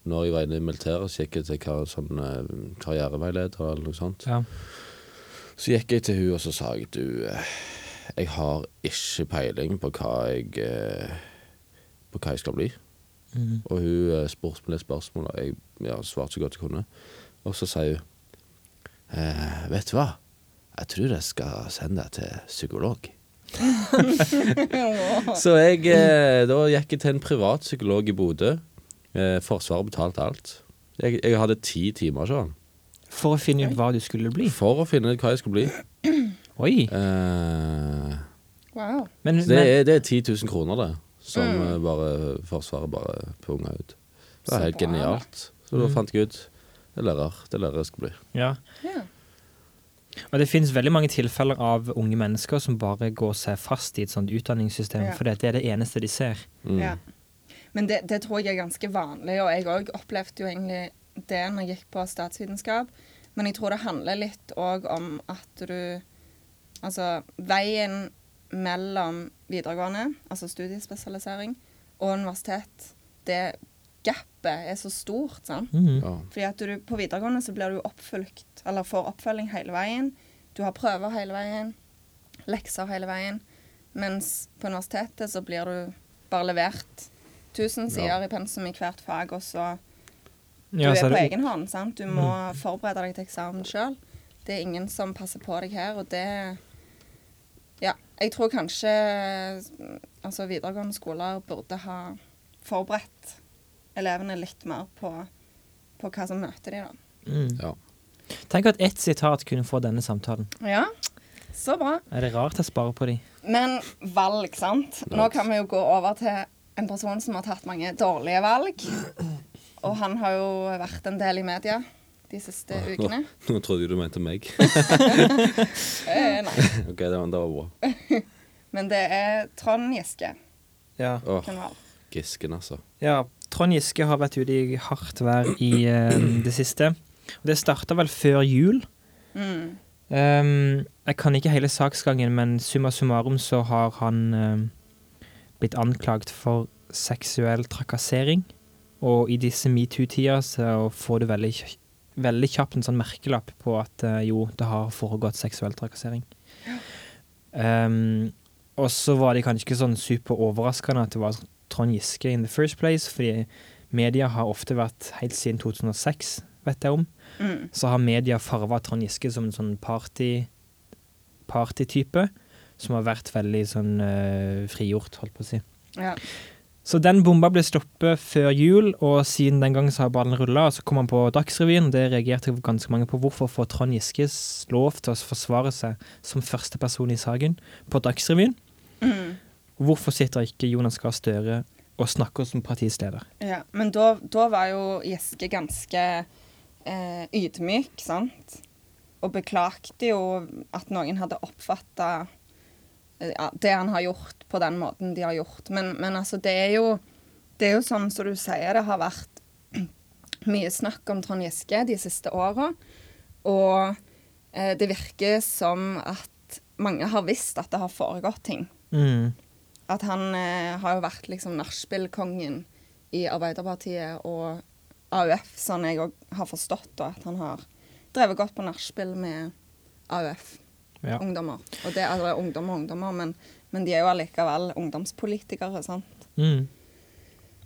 [SPEAKER 1] når jeg var inne i militæret, så gikk jeg til kar sånn eh, karriereveileder eller noe sånt.
[SPEAKER 3] Ja.
[SPEAKER 1] Så gikk jeg til hun og så sa jeg du, eh, jeg har ikke peiling på hva jeg, eh, på hva jeg skal bli.
[SPEAKER 3] Mm.
[SPEAKER 1] Og hun spurte meg litt spørsmål, og jeg ja, svarte så godt jeg kunne. Og så sier hun eh, Vet du hva? Jeg tror jeg skal sende deg til psykolog. så jeg eh, Da gikk jeg til en privat psykolog i Bodø. Eh, forsvaret betalte alt. Jeg, jeg hadde ti timer sånn.
[SPEAKER 3] For å finne ut hva du skulle bli?
[SPEAKER 1] For å finne ut hva jeg skulle bli.
[SPEAKER 3] Oi.
[SPEAKER 1] Eh,
[SPEAKER 2] Wow.
[SPEAKER 3] Men,
[SPEAKER 1] det,
[SPEAKER 3] men
[SPEAKER 1] er, det er 10 000 kroner, det. Som
[SPEAKER 2] Mm.
[SPEAKER 1] eh, bare Forsvaret bare punga ut. Det
[SPEAKER 2] Så
[SPEAKER 1] var helt genialt. Så da fant jeg ut det er lærer. Det er lærer jeg skal bli.
[SPEAKER 3] ja.
[SPEAKER 2] Ja.
[SPEAKER 3] Og det finnes veldig mange tilfeller av unge mennesker som bare går seg fast i et sånt utdanningssystem,
[SPEAKER 2] Ja.
[SPEAKER 3] for det er det eneste de ser.
[SPEAKER 1] Mm.
[SPEAKER 2] Ja. Men det, det tror jeg er ganske vanlig, og jeg òg opplevde jo egentlig det når jeg gikk på statsvitenskap. Men jeg tror det handler litt òg om at du Altså veien mellom videregående, altså studiespesialisering, og universitet, det gapet er så stort, sant.
[SPEAKER 3] Mm.
[SPEAKER 1] Ja.
[SPEAKER 2] Fordi at du, på videregående så blir du oppfulgt, eller får oppfølging hele veien. Du har prøver hele veien, lekser hele veien. Mens på universitetet så blir du bare levert 1000 sider i pensum i hvert fag, og så Du
[SPEAKER 3] Ja, så
[SPEAKER 2] er på
[SPEAKER 3] det-
[SPEAKER 2] egen hånd, sant. Du må forberede deg til eksamen sjøl. Det er ingen som passer på deg her, og det Ja. Jeg tror kanskje altså videregående skoler burde ha forberedt elevene litt mer på, på hva som møter de da.
[SPEAKER 3] Mm.
[SPEAKER 1] Ja.
[SPEAKER 3] Tenk at ett sitat kunne få denne samtalen.
[SPEAKER 2] Ja, så bra.
[SPEAKER 3] Er det rart jeg sparer på de?
[SPEAKER 2] Men valg, sant. Nå kan vi jo gå over til en person som har tatt mange dårlige valg. Og han har jo vært en del i media de siste ukene.
[SPEAKER 1] Nå trodde jeg du mente meg.
[SPEAKER 2] Eh, nei.
[SPEAKER 1] ok, det var, det var bra.
[SPEAKER 2] Men det er Trond Giske.
[SPEAKER 3] Ja.
[SPEAKER 2] Oh.
[SPEAKER 1] Gisken, altså.
[SPEAKER 3] ja. Trond Giske har vært ute i hardt vær i eh, det siste. Og det starta vel før jul.
[SPEAKER 2] Mm.
[SPEAKER 3] Um, jeg kan ikke hele saksgangen, men summa summarum så har han ehm, blitt anklagt for seksuell trakassering. Og i disse metoo-tider så får du veldig, veldig kjapt en sånn merkelapp på at eh, jo, det har foregått seksuell trakassering. Um, og så var det kanskje ikke sånn super overraskende at det var Trond Giske in the first place, fordi media har ofte vært helt siden 2006, vet jeg om
[SPEAKER 2] Mm.
[SPEAKER 3] så har media farva Trond Giske som en sånn party partytype, som har vært veldig sånn uh, frigjort, holdt på å si.
[SPEAKER 2] Ja.
[SPEAKER 3] Så den bomba ble stoppet før jul, og siden den gang så har ballen rulla. Så kom han på Dagsrevyen, og det reagerte ganske mange på. Hvorfor får Trond Giskes lov til å forsvare seg som første person i saken på Dagsrevyen?
[SPEAKER 2] Mm.
[SPEAKER 3] Hvorfor sitter ikke Jonas Gahr Støre og snakker som partiets leder?
[SPEAKER 2] ja. Men da, da var jo Giske ganske eh, ydmyk, sant? Og beklagte jo at noen hadde oppfatta ja, det han har gjort, på den måten de har gjort. Men, men altså, det er jo Det er jo sånn som du sier, det har vært mye snakk om Trond Giske de siste åra. Og eh, det virker som at mange har visst at det har foregått ting.
[SPEAKER 3] Mm.
[SPEAKER 2] At han eh, har jo vært liksom nachspiel-kongen i Arbeiderpartiet og AUF, sånn jeg òg har forstått, og at han har drevet godt på nachspiel med AUF-ungdommer.
[SPEAKER 3] Ja.
[SPEAKER 2] Og det er altså, ungdom og ungdommer, men, men de er jo allikevel ungdomspolitikere, sant.
[SPEAKER 3] Mm.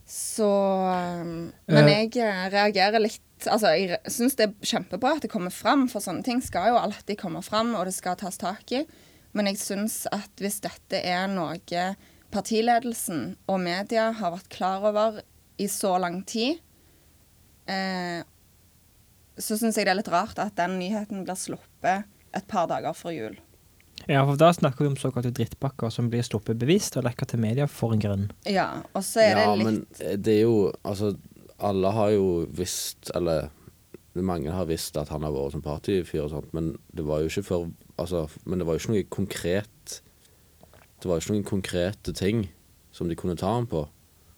[SPEAKER 2] Så um, Men
[SPEAKER 3] Eh.
[SPEAKER 2] jeg eh, reagerer litt Altså, jeg syns det er kjempebra at det kommer fram, for sånne ting skal jo alltid komme fram, og det skal tas tak i. Men jeg syns at hvis dette er noe partiledelsen og media har vært klar over i så lang tid, eh, så syns jeg det er litt rart at den nyheten blir sluppet et par dager før jul.
[SPEAKER 3] Ja, for da snakker vi om såkalte drittpakker som blir sluppet bevisst og lekka til media for en grunn.
[SPEAKER 2] Ja, og så er
[SPEAKER 1] ja,
[SPEAKER 2] det litt
[SPEAKER 1] men eh, det er jo Altså, alle har jo visst, eller mange har visst at han har vært som partyfyr og sånt, men det var jo ikke før Altså, men det var jo ikke noe konkret Det var jo ikke noen konkrete ting som de kunne ta ham på.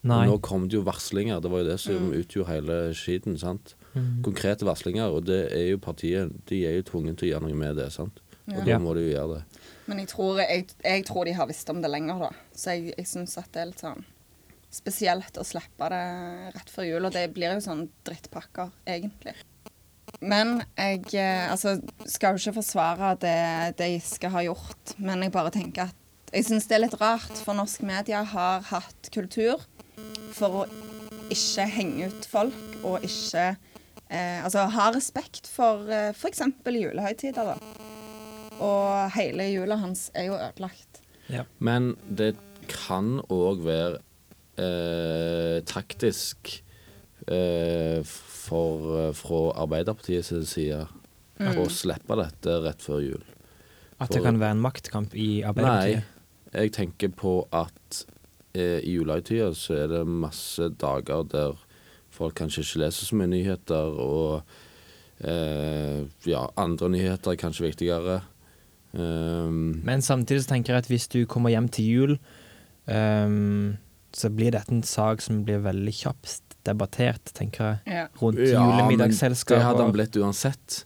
[SPEAKER 3] Nei.
[SPEAKER 1] Og nå kom det jo varslinger. Det var jo det som
[SPEAKER 2] Mm.
[SPEAKER 1] utgjorde hele skiten. sant?
[SPEAKER 3] Mm.
[SPEAKER 1] Konkrete varslinger, og det er jo partiet De er jo tvunget til å gjøre noe med det. sant? Og
[SPEAKER 2] Ja.
[SPEAKER 1] da må de jo gjøre det.
[SPEAKER 2] Men jeg tror, jeg, jeg tror de har visst om det lenger, da. Så jeg, jeg syns at det er litt sånn spesielt å slippe det rett før jul. Og det blir jo sånn drittpakker, egentlig. Men jeg eh, altså, skal jo ikke forsvare det, det Giske har gjort, men jeg bare tenker at jeg syns det er litt rart, for norsk media har hatt kultur for å ikke henge ut folk og ikke eh, Altså ha respekt for eh, f.eks. julehøytider, da. Og hele jula hans er jo ødelagt.
[SPEAKER 1] Men det kan òg være eh, taktisk eh, for, fra Arbeiderpartiets side å slippe dette rett før jul.
[SPEAKER 3] At det kan være en maktkamp i Arbeiderpartiet?
[SPEAKER 1] Nei, jeg tenker på at eh, i julehøytida så er det masse dager der folk kanskje ikke leser så mye nyheter, og eh, ja, andre nyheter er kanskje viktigere. Um,
[SPEAKER 3] Men samtidig så tenker jeg at hvis du kommer hjem til jul, um, så blir dette en sak som blir veldig kjapt debattert, tenker jeg. Rundt
[SPEAKER 1] Ja,
[SPEAKER 3] julemiddagsselskap.
[SPEAKER 1] Det hadde han blitt uansett.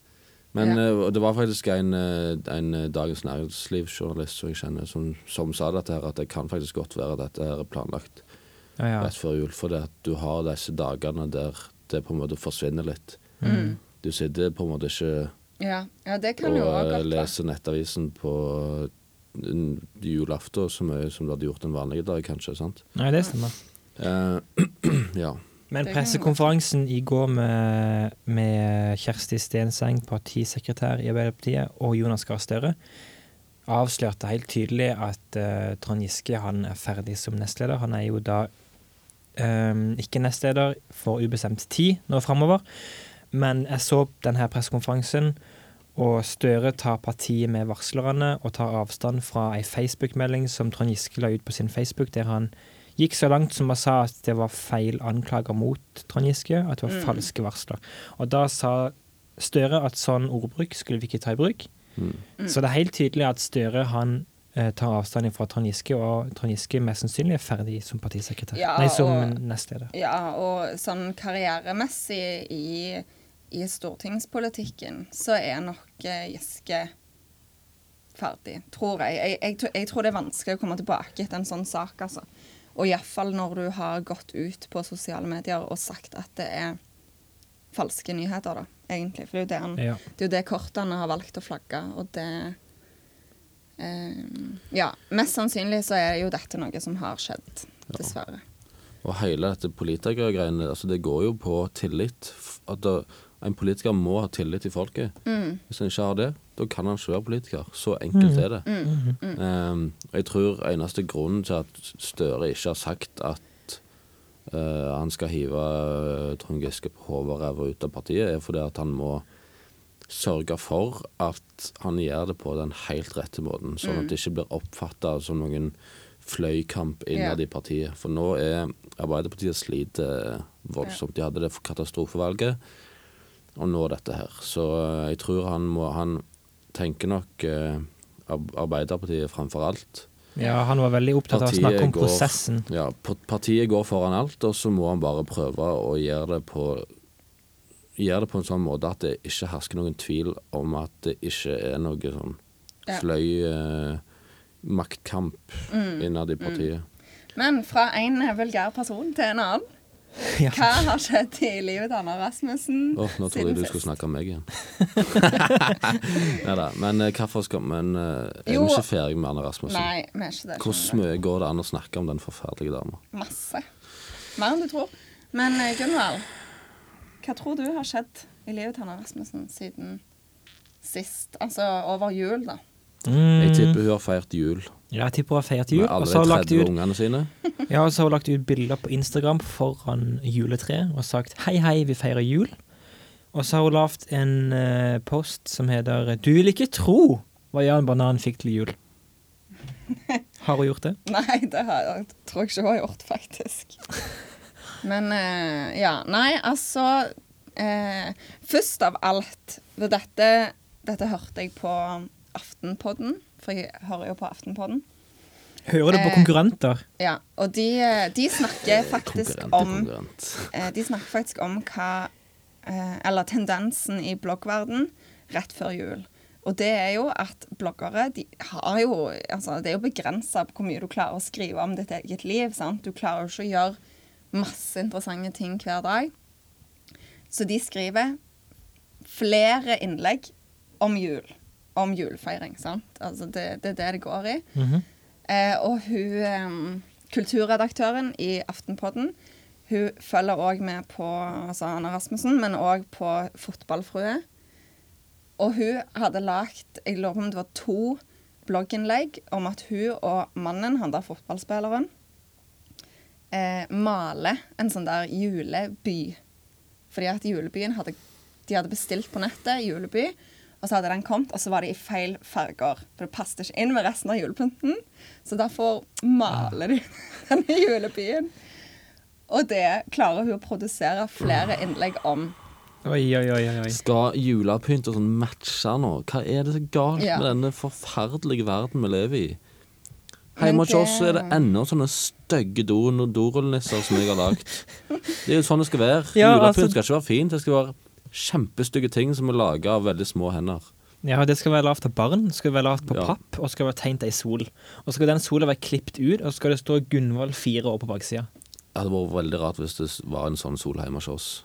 [SPEAKER 1] Men
[SPEAKER 2] Ja.
[SPEAKER 1] uh, det var faktisk en, eh, en eh, Dagens Næringsliv-journalist som jeg kjenner, som, som sa dette her, at det kan faktisk godt være at dette er planlagt
[SPEAKER 3] ja, ja.
[SPEAKER 1] rett før jul. Fordi at du har disse dagene der det på en måte forsvinner litt.
[SPEAKER 2] Mm.
[SPEAKER 1] Du sitter på en måte ikke
[SPEAKER 2] Ja. ja, det kan
[SPEAKER 1] og leser Nettavisen på en julaften så mye som du hadde gjort en vanlig dag, kanskje. sant?
[SPEAKER 3] Nei, det stemmer.
[SPEAKER 1] Uh, ja.
[SPEAKER 3] Men pressekonferansen i går med, med Kjersti Stenseng, partisekretær i Arbeiderpartiet, og Jonas Gahr Støre, avslørte helt tydelig at uh, Trond Giske han er ferdig som nestleder. Han er jo da um, ikke nestleder for ubestemt tid nå framover. Men jeg så denne pressekonferansen, og Støre tar partiet med varslerne og tar avstand fra ei Facebook-melding som Trond Giske la ut på sin Facebook, der han gikk så langt som å sa at det var feil anklager mot Trond Giske, at det var
[SPEAKER 2] Mm.
[SPEAKER 3] falske varsler. Og da sa Støre at sånn ordbruk skulle vi ikke ta i bruk.
[SPEAKER 1] Mm.
[SPEAKER 2] Mm.
[SPEAKER 3] Så det er helt tydelig at Støre han eh, tar avstand fra Trond Giske, og Trond Giske mest sannsynlig er ferdig som partisekretær.
[SPEAKER 2] Ja,
[SPEAKER 3] Nei, som
[SPEAKER 2] og-
[SPEAKER 3] nestleder.
[SPEAKER 2] Ja, og sånn karrieremessig i, i stortingspolitikken så er nok eh, Giske ferdig, tror jeg. Jeg, jeg. jeg tror det er vanskelig å komme tilbake etter en sånn sak, altså. Og iallfall når du har gått ut på sosiale medier og sagt at det er falske nyheter, da, egentlig. For det er jo det, han,
[SPEAKER 3] Ja.
[SPEAKER 2] det, er det kortene har valgt å flagge, og det eh, Ja, mest sannsynlig så er jo dette noe som har skjedd, dessverre.
[SPEAKER 1] Og hele dette politikergreiene, altså det går jo på tillit. At det, en politiker må ha tillit til folket.
[SPEAKER 2] Mm.
[SPEAKER 1] Hvis han ikke har det, da kan han ikke være politiker. Så enkelt er det.
[SPEAKER 2] Mm. Mm.
[SPEAKER 1] Um, jeg tror eneste grunnen til at Støre ikke har sagt at uh, han skal hive eh, Trond Giske på hodet og ræva ut av partiet, er fordi at han må sørge for at han gjør det på den helt rette måten, sånn at det ikke blir oppfatta som noen fløykamp innad i partiet. For nå er Arbeiderpartiet sliter voldsomt. De hadde det for katastrofevalget, og nå dette her. Så eh, jeg tror han må Han tenker nok eh, Arbeiderpartiet framfor alt.
[SPEAKER 3] ja, han var veldig opptatt av å snakke om
[SPEAKER 1] går-
[SPEAKER 3] prosessen.
[SPEAKER 1] Ja, partiet går foran alt, og så må han bare prøve å gjøre det på Gjør det på en sånn måte at det ikke hersker noen tvil om at det ikke er noe sånn sløy eh, maktkamp
[SPEAKER 2] Mm.
[SPEAKER 1] innad i partiet.
[SPEAKER 2] Men fra en vulgær person til en annen.
[SPEAKER 3] Ja.
[SPEAKER 2] Hva har skjedd i livet til Anna Rasmussen
[SPEAKER 1] Åh, nå trodde jeg du skulle snakke om meg igjen. Neida, Men eh, hvorfor skal Men eh, er vi ikke ferdig med Anna Rasmussen?
[SPEAKER 2] Nei, vi er ikke det.
[SPEAKER 1] Hvor mye går det an å snakke om den forferdelige dama?
[SPEAKER 2] Masse. Mer enn du tror. Men eh, Gunvald, hva tror du har skjedd i livet til Anna Rasmussen siden sist? Altså over jul, da.
[SPEAKER 1] Jeg
[SPEAKER 3] Mm.
[SPEAKER 1] tipper hun har feiret jul
[SPEAKER 3] Ja, jeg tipper hun har feiret jul.
[SPEAKER 1] med
[SPEAKER 3] Og
[SPEAKER 1] alle de
[SPEAKER 3] hun lagt
[SPEAKER 1] 30
[SPEAKER 3] ut
[SPEAKER 1] ungene sine.
[SPEAKER 3] Ja, og så har hun lagt ut bilder på Instagram foran juletreet og sagt 'hei, hei, vi feirer jul'. Og så har hun lagd en uh, post som heter 'Du vil ikke tro hva Jan Banan fikk til jul'. Har hun gjort det?
[SPEAKER 2] Nei, det har jeg, tror jeg ikke hun har gjort, faktisk. Men uh, ja. Nei, altså uh, Først av alt for dette, dette hørte jeg på Aftenpodden, for jeg hører jo på Aftenpodden.
[SPEAKER 3] Hører du på
[SPEAKER 2] Eh,
[SPEAKER 3] konkurrenter?
[SPEAKER 2] Ja, og de, eh, de snakker faktisk
[SPEAKER 1] Konkurrent
[SPEAKER 2] om
[SPEAKER 1] konkurrent.
[SPEAKER 2] eh, De snakker faktisk om hva eh, Eller tendensen i bloggverden rett før jul. Og det er jo at bloggere de har jo altså Det er jo begrensa hvor mye du klarer å skrive om ditt eget liv. sant? Du klarer jo ikke å gjøre masse interessante ting hver dag. Så de skriver flere innlegg om jul. Om julefeiring. sant? Altså det, det er det det går i.
[SPEAKER 3] Mhm.
[SPEAKER 2] Eh, og hun eh, kulturredaktøren i Aftenpodden hun følger òg med på altså Anna Rasmussen, men òg på Fotballfrue. Og hun hadde lagt jeg lurer på om det var to blogginnlegg om at hun og mannen, han der fotballspilleren, eh, maler en sånn der juleby. Fordi at julebyen hadde De hadde bestilt på nettet juleby, Og så hadde den kommet, og så var det i feil farger. For det passet ikke inn med resten av julepynten. Så derfor maler de denne julebyen. Og det klarer hun å produsere flere innlegg om.
[SPEAKER 3] Oi, oi, oi, oi.
[SPEAKER 1] Skal julepynt og sånn matche nå? Hva er det så galt
[SPEAKER 2] Ja.
[SPEAKER 1] med denne forferdelige verden vi lever i?
[SPEAKER 2] Men
[SPEAKER 1] Hjemme hos oss er det ennå sånne stygge do- dorullnisser som jeg har lagd. Det er jo sånn det skal være.
[SPEAKER 3] Ja,
[SPEAKER 1] Julepynt
[SPEAKER 3] altså-
[SPEAKER 1] skal ikke være fint. Det skal være kjempestygge ting som er laga av veldig små hender.
[SPEAKER 3] Ja, det skal være lavt av barn, det skal være lavt på
[SPEAKER 1] Ja.
[SPEAKER 3] papp, og skal være tegnet ei sol. Og så skal den sola være klippet ut, og så skal det stå Gunvald fire år på baksida.
[SPEAKER 1] Det hadde vært veldig rart hvis det var en sånn sol hjemme hos oss.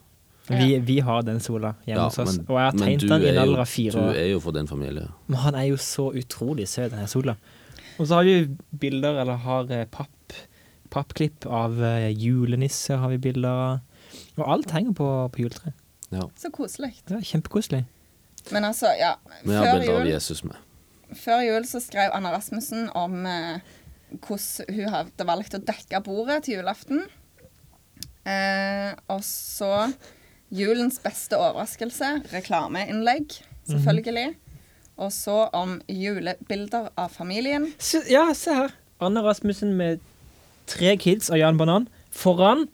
[SPEAKER 3] Vi, vi har den sola hjemme
[SPEAKER 1] Ja,
[SPEAKER 3] hos oss,
[SPEAKER 1] men-
[SPEAKER 3] og jeg har tegnet den i en
[SPEAKER 1] er
[SPEAKER 3] alder av fire
[SPEAKER 1] Du er jo for din familie.
[SPEAKER 3] Men han er jo så utrolig søt, denne sola. Og så har vi bilder, eller har eh, papp, pappklipp av julenisse, julenisser, har vi bilder av. Og alt henger på, på juletreet.
[SPEAKER 1] Ja.
[SPEAKER 2] Så koselig.
[SPEAKER 3] Det er kjempekoselig.
[SPEAKER 2] Men altså, ja.
[SPEAKER 1] Vi har bilder av Jesus med.
[SPEAKER 2] før jul så skrev Anna Rasmussen om eh, hvordan hun hadde valgt å dekke bordet til julaften. Eh, og så julens beste overraskelse, reklameinnlegg, selvfølgelig. Og så om julebilder av familien.
[SPEAKER 3] Se, ja, se her. Anna Rasmussen med tre kids og Jan Banan foran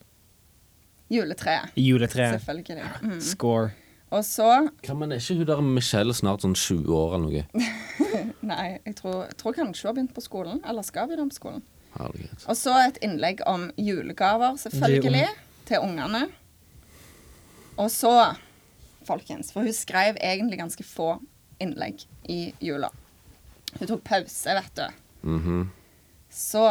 [SPEAKER 2] Juletreet,
[SPEAKER 3] juletreet.
[SPEAKER 2] selvfølgelig. Mm.
[SPEAKER 3] Score.
[SPEAKER 2] Og så
[SPEAKER 1] Kan man ikke hun der Michelle snart sånn 20 år eller noe?
[SPEAKER 2] Nei, jeg tror, jeg tror kanskje hun har begynt på skolen. Eller skal begynne på skolen.
[SPEAKER 1] Herlighet.
[SPEAKER 2] Og så et innlegg om julegaver, selvfølgelig, til ungene. Og så, folkens, for hun skrev egentlig ganske få innlegg i jula. Hun tok pause, vet du.
[SPEAKER 1] Mhm.
[SPEAKER 2] Så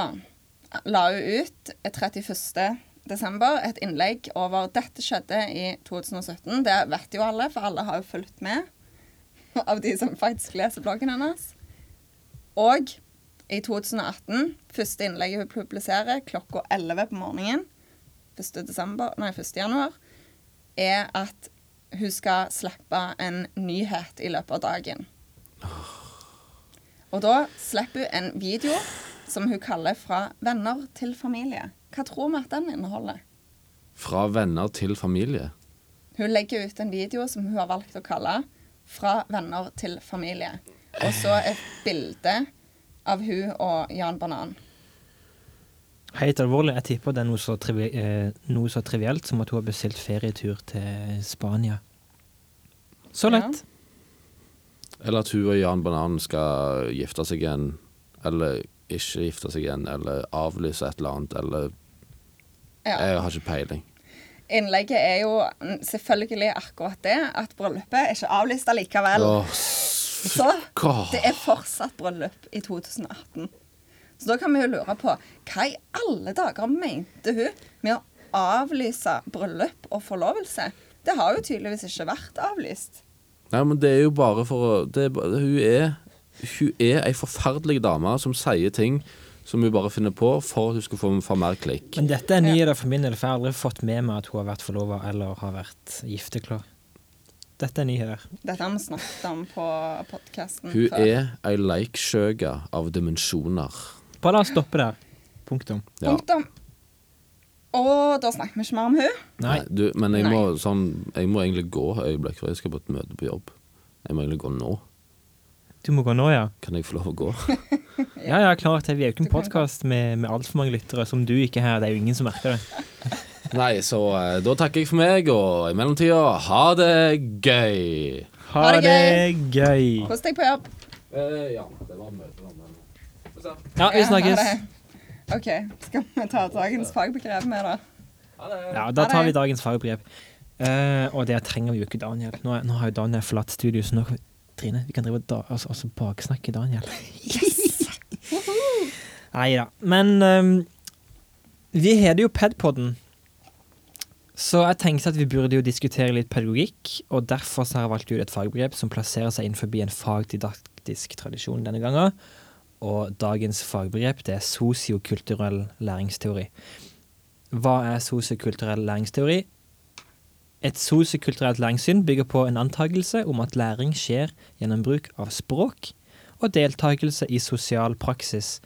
[SPEAKER 2] la hun ut 31. desember et innlegg over 'Dette skjedde i 2017'. Det vet jo alle, for alle har jo fulgt med av de som faktisk leser bloggen hennes. Og i 2018, første innlegget hun publiserer klokka 11 på morgenen, 1. Desember, nei, 1. januar, er at hun skal slippe en nyhet i løpet av dagen. Og da slipper hun en video som hun kaller 'Fra venner til familie'. Hva tror vi at den inneholder?
[SPEAKER 1] Fra venner til familie.
[SPEAKER 2] Hun legger ut en video som hun har valgt å kalle 'Fra venner til familie'. Og så et bilde av hun og Jan Banan.
[SPEAKER 3] Helt alvorlig, jeg tipper det er noe så, trivi eh, noe så trivielt som at hun har bestilt ferietur til Spania. Så
[SPEAKER 2] Ja.
[SPEAKER 3] lett.
[SPEAKER 1] Eller at hun og Jan Banan skal gifte seg igjen. Eller ikke gifte seg igjen. Eller avlyse et eller annet. Eller
[SPEAKER 2] Ja.
[SPEAKER 1] Jeg har ikke peiling.
[SPEAKER 2] Innlegget er jo selvfølgelig akkurat det, at bryllupet er ikke avlyst allikevel.
[SPEAKER 1] Oh,
[SPEAKER 2] Så det er fortsatt bryllup i 2018. Så da kan vi jo lure på hva i alle dager mente hun med å avlyse bryllup og forlovelse? Det har jo tydeligvis ikke vært avlyst.
[SPEAKER 1] Nei, men det er jo bare for å det er, bare- Hun er Hun er ei forferdelig dame som sier ting som hun bare finner på for at hun skal få, få mer klikk.
[SPEAKER 3] Men dette er nye for min del, for jeg har aldri fått med meg at hun har vært forlova eller har vært gifteklar. Dette er nyheter.
[SPEAKER 2] Dette har vi snakket om på podkasten
[SPEAKER 1] Hun er ei leikskjøge av dimensjoner.
[SPEAKER 3] Bare la oss stoppe der. Punktum.
[SPEAKER 1] Ja.
[SPEAKER 2] Punktum. Og da snakker vi ikke mer om hun.
[SPEAKER 3] Nei.
[SPEAKER 1] Nei, du, men jeg må, sånn, jeg må egentlig gå et øyeblikk, for jeg skal på et møte på jobb. Jeg må egentlig gå nå.
[SPEAKER 3] Du må gå nå, ja.
[SPEAKER 1] Kan jeg få lov å gå?
[SPEAKER 3] Ja, ja, klart. Vi er jo ikke en podkast med, med altfor mange lyttere som du ikke er. Det er jo ingen som merker det.
[SPEAKER 1] Nei, så eh, da takker jeg for meg, og i mellomtida, ha det gøy!
[SPEAKER 3] Ha
[SPEAKER 2] Ha det
[SPEAKER 3] gøy.
[SPEAKER 2] Kos deg på jobb.
[SPEAKER 1] Eh, ja, det var møtet nå, men
[SPEAKER 3] Ja, vi snakkes.
[SPEAKER 2] OK. Skal vi ta dagens fagbegrep med, da?
[SPEAKER 1] Ha det!
[SPEAKER 3] Ja, da tar vi dagens fagbegrep. Eh, og det trenger vi jo ikke Daniel. Nå, er- nå har jo Daniel forlatt studio, så nå kan vi Trine, vi kan drive da, altså, altså baksnakke Daniel. Nei da. Men um, vi heter jo Padpodden. Så jeg tenkte at vi burde jo diskutere litt pedagogikk, og derfor så har jeg valgt ut et fagbegrep som plasserer seg innenfor en fagdidaktisk tradisjon denne gangen. Og dagens fagbegrep det er sosiokulturell læringsteori. Hva er sosiokulturell læringsteori? Et sosiokulturelt læringssyn bygger på en antakelse om at læring skjer gjennom bruk av språk og deltakelse i sosial praksis.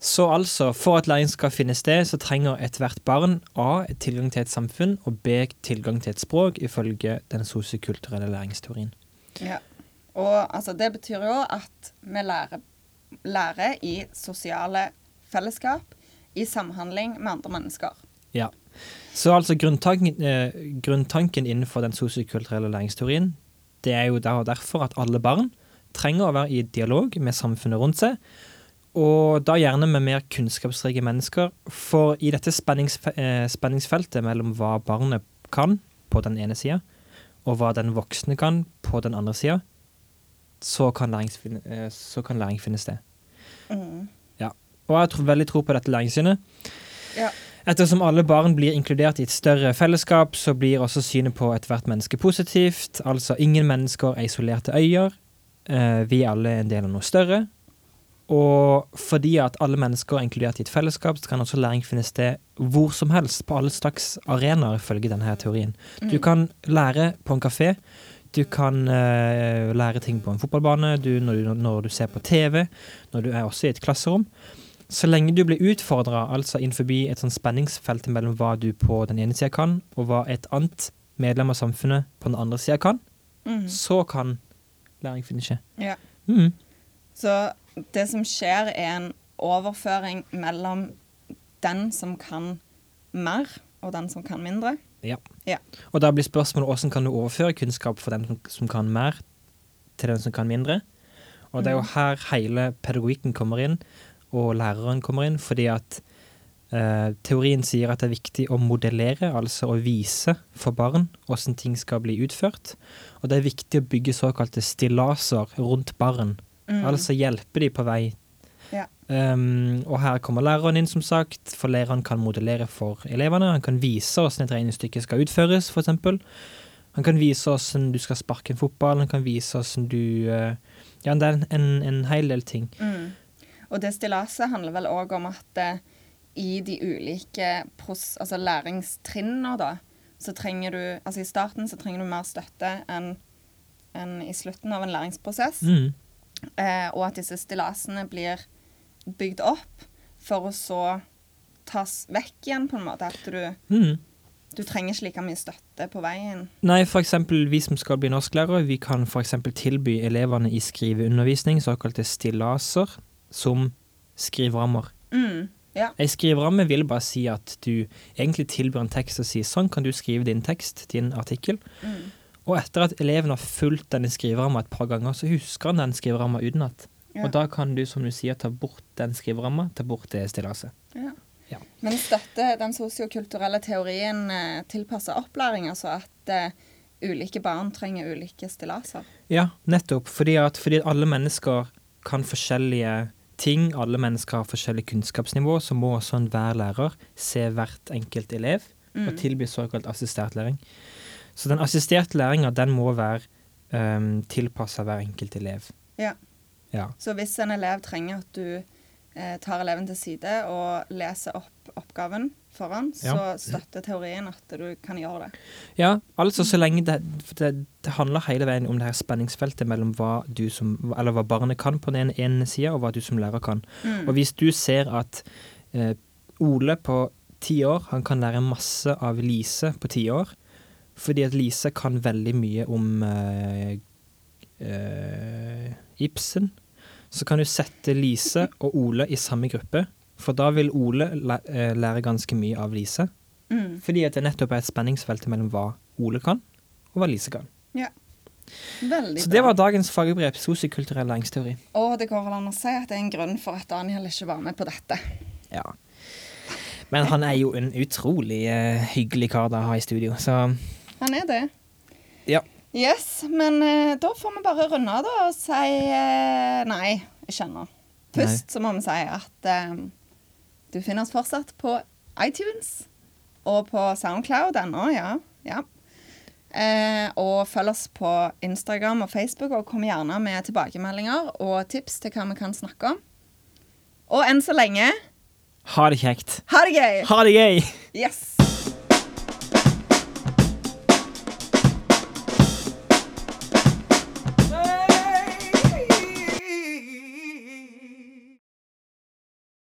[SPEAKER 3] Så altså, for at læring skal finne sted, så trenger ethvert barn A. tilgang til et samfunn, og B. tilgang til et språk, ifølge den sosiokulturelle læringsteorien.
[SPEAKER 2] Ja. Og altså, det betyr jo at vi lærer, lærer i sosiale fellesskap, i samhandling med andre mennesker.
[SPEAKER 3] Ja. Så altså grunntanken, eh, grunntanken innenfor den sosiokulturelle læringsteorien, det er jo der- derfor at alle barn trenger å være i dialog med samfunnet rundt seg, og da gjerne med mer kunnskapsrike mennesker. For i dette spennings, eh, spenningsfeltet mellom hva barnet kan på den ene sida, og hva den voksne kan på den andre sida, så, kan læring finne- eh, så kan læring finne sted.
[SPEAKER 2] Mm.
[SPEAKER 3] Og jeg har veldig tro på dette læringssynet.
[SPEAKER 2] Ja.
[SPEAKER 3] Ettersom alle barn blir inkludert i et større fellesskap, så blir også synet på ethvert menneske positivt. Altså ingen mennesker er isolerte øyer. Eh, vi er alle en del av noe større. Og fordi at alle mennesker er inkludert i et fellesskap, så kan også læring finne sted hvor som helst, på alle slags arenaer, ifølge denne teorien. Du kan lære på en kafé. Du kan eh, lære ting på en fotballbane, du, når, du, når du ser på TV, når du er også i et klasserom. Så lenge du blir utfordra, altså innenfor et sånn spenningsfelt mellom hva du på den ene sida kan, og hva et annet medlem av samfunnet på den andre sida kan,
[SPEAKER 2] Mm.
[SPEAKER 3] så kan læring finne skje.
[SPEAKER 2] Ja.
[SPEAKER 3] Mm.
[SPEAKER 2] Så det som skjer, er en overføring mellom den som kan mer, og den som kan mindre. Ja.
[SPEAKER 3] Og da blir spørsmålet hvordan kan du overføre kunnskap fra den som, som kan mer, til den som kan mindre. Og det er jo her hele pedagogikken kommer inn, og læreren kommer inn, fordi at eh, teorien sier at det er viktig å modellere, altså å vise for barn hvordan ting skal bli utført. Og det er viktig å bygge såkalte stillaser rundt barn,
[SPEAKER 2] Mm.
[SPEAKER 3] altså hjelpe de på vei.
[SPEAKER 2] Ja.
[SPEAKER 3] Um, og her kommer læreren inn, som sagt, for læreren kan modellere for elevene. Han kan vise hvordan et regnestykke skal utføres, f.eks. Han kan vise hvordan du skal sparke en fotball, han kan vise hvordan du eh, Ja, det er en, en, en hel del ting.
[SPEAKER 2] Mm. Og det stillaset handler vel òg om at eh, i de ulike pros altså læringstrinnene, da, så trenger du Altså i starten så trenger du mer støtte enn enn i slutten av en læringsprosess.
[SPEAKER 3] Mm.
[SPEAKER 2] Eh, og at disse stillasene blir bygd opp for å så tas vekk igjen, på en måte. At du,
[SPEAKER 3] Mm.
[SPEAKER 2] du trenger ikke like mye støtte på veien.
[SPEAKER 3] Nei, eksempel vi som skal bli norsklærere, vi kan eksempel tilby elevene i skriveundervisning såkalte stillaser som skriverammer.
[SPEAKER 2] Mm. Ja.
[SPEAKER 3] Ei skriveramme vil bare si at du egentlig tilbyr en tekst og sier sånn kan du skrive din tekst, din artikkel.
[SPEAKER 2] Mm.
[SPEAKER 3] Og etter at eleven har fulgt denne skriveramma et par ganger, så husker han den skriveramma utenat.
[SPEAKER 2] Ja.
[SPEAKER 3] Og da kan du, som du sier, ta bort den skriveramma, ta bort det stillaset.
[SPEAKER 2] Ja.
[SPEAKER 3] Ja.
[SPEAKER 2] Men støtter den sosiokulturelle teorien eh, tilpassa opplæring, altså at eh, ulike barn trenger ulike stillaser?
[SPEAKER 3] Ja, nettopp. Fordi at, fordi alle mennesker kan forskjellige ting, alle mennesker har forskjellig kunnskapsnivå, så må også enhver lærer se hvert enkelt elev og
[SPEAKER 2] Mm.
[SPEAKER 3] tilby såkalt assistert læring. Så den assisterte læringa, den må være um, tilpassa hver enkelt elev.
[SPEAKER 2] Ja.
[SPEAKER 3] Ja.
[SPEAKER 2] Så hvis en elev trenger at du eh, tar eleven til side og leser opp oppgaven foran, så
[SPEAKER 3] Ja.
[SPEAKER 2] støtter teorien at du kan gjøre det.
[SPEAKER 3] Ja, altså så lenge det, det, det handler hele veien om det her spenningsfeltet mellom hva du som, eller hva barnet kan på den ene sida, og hva du som lærer kan.
[SPEAKER 2] Mm.
[SPEAKER 3] Og hvis du ser at eh, Ole på ti år, han kan lære masse av Lise på ti år, fordi at Lise kan veldig mye om eh, eh, Ibsen, så kan du sette Lise og Ole i samme gruppe, for da vil Ole eh, lære ganske mye av Lise.
[SPEAKER 2] Mm.
[SPEAKER 3] Fordi at det nettopp er et spenningsfelt mellom hva Ole kan, og hva Lise kan.
[SPEAKER 2] Veldig
[SPEAKER 3] Så det var dagens fagbrev sosiokulturell læringsteori.
[SPEAKER 2] Og det går vel an å si at det er en grunn for at Daniel ikke var med på dette.
[SPEAKER 3] Ja. Men han er jo en utrolig uh, hyggelig kar å ha i studio, så
[SPEAKER 2] Han er det.
[SPEAKER 3] Ja.
[SPEAKER 2] Yes, men uh, da får vi bare runde av da og si uh, Nei, ikke ennå. Først så må vi si at du finner oss fortsatt på iTunes og på Soundcloud ennå, ja. ja. Eh, og følg oss på Instagram og Facebook, og kom gjerne med tilbakemeldinger og tips til hva vi kan snakke om. Og enn så lenge
[SPEAKER 3] ha det kjekt.
[SPEAKER 2] ha det gøy!
[SPEAKER 3] Ha det gøy!
[SPEAKER 2] Yes!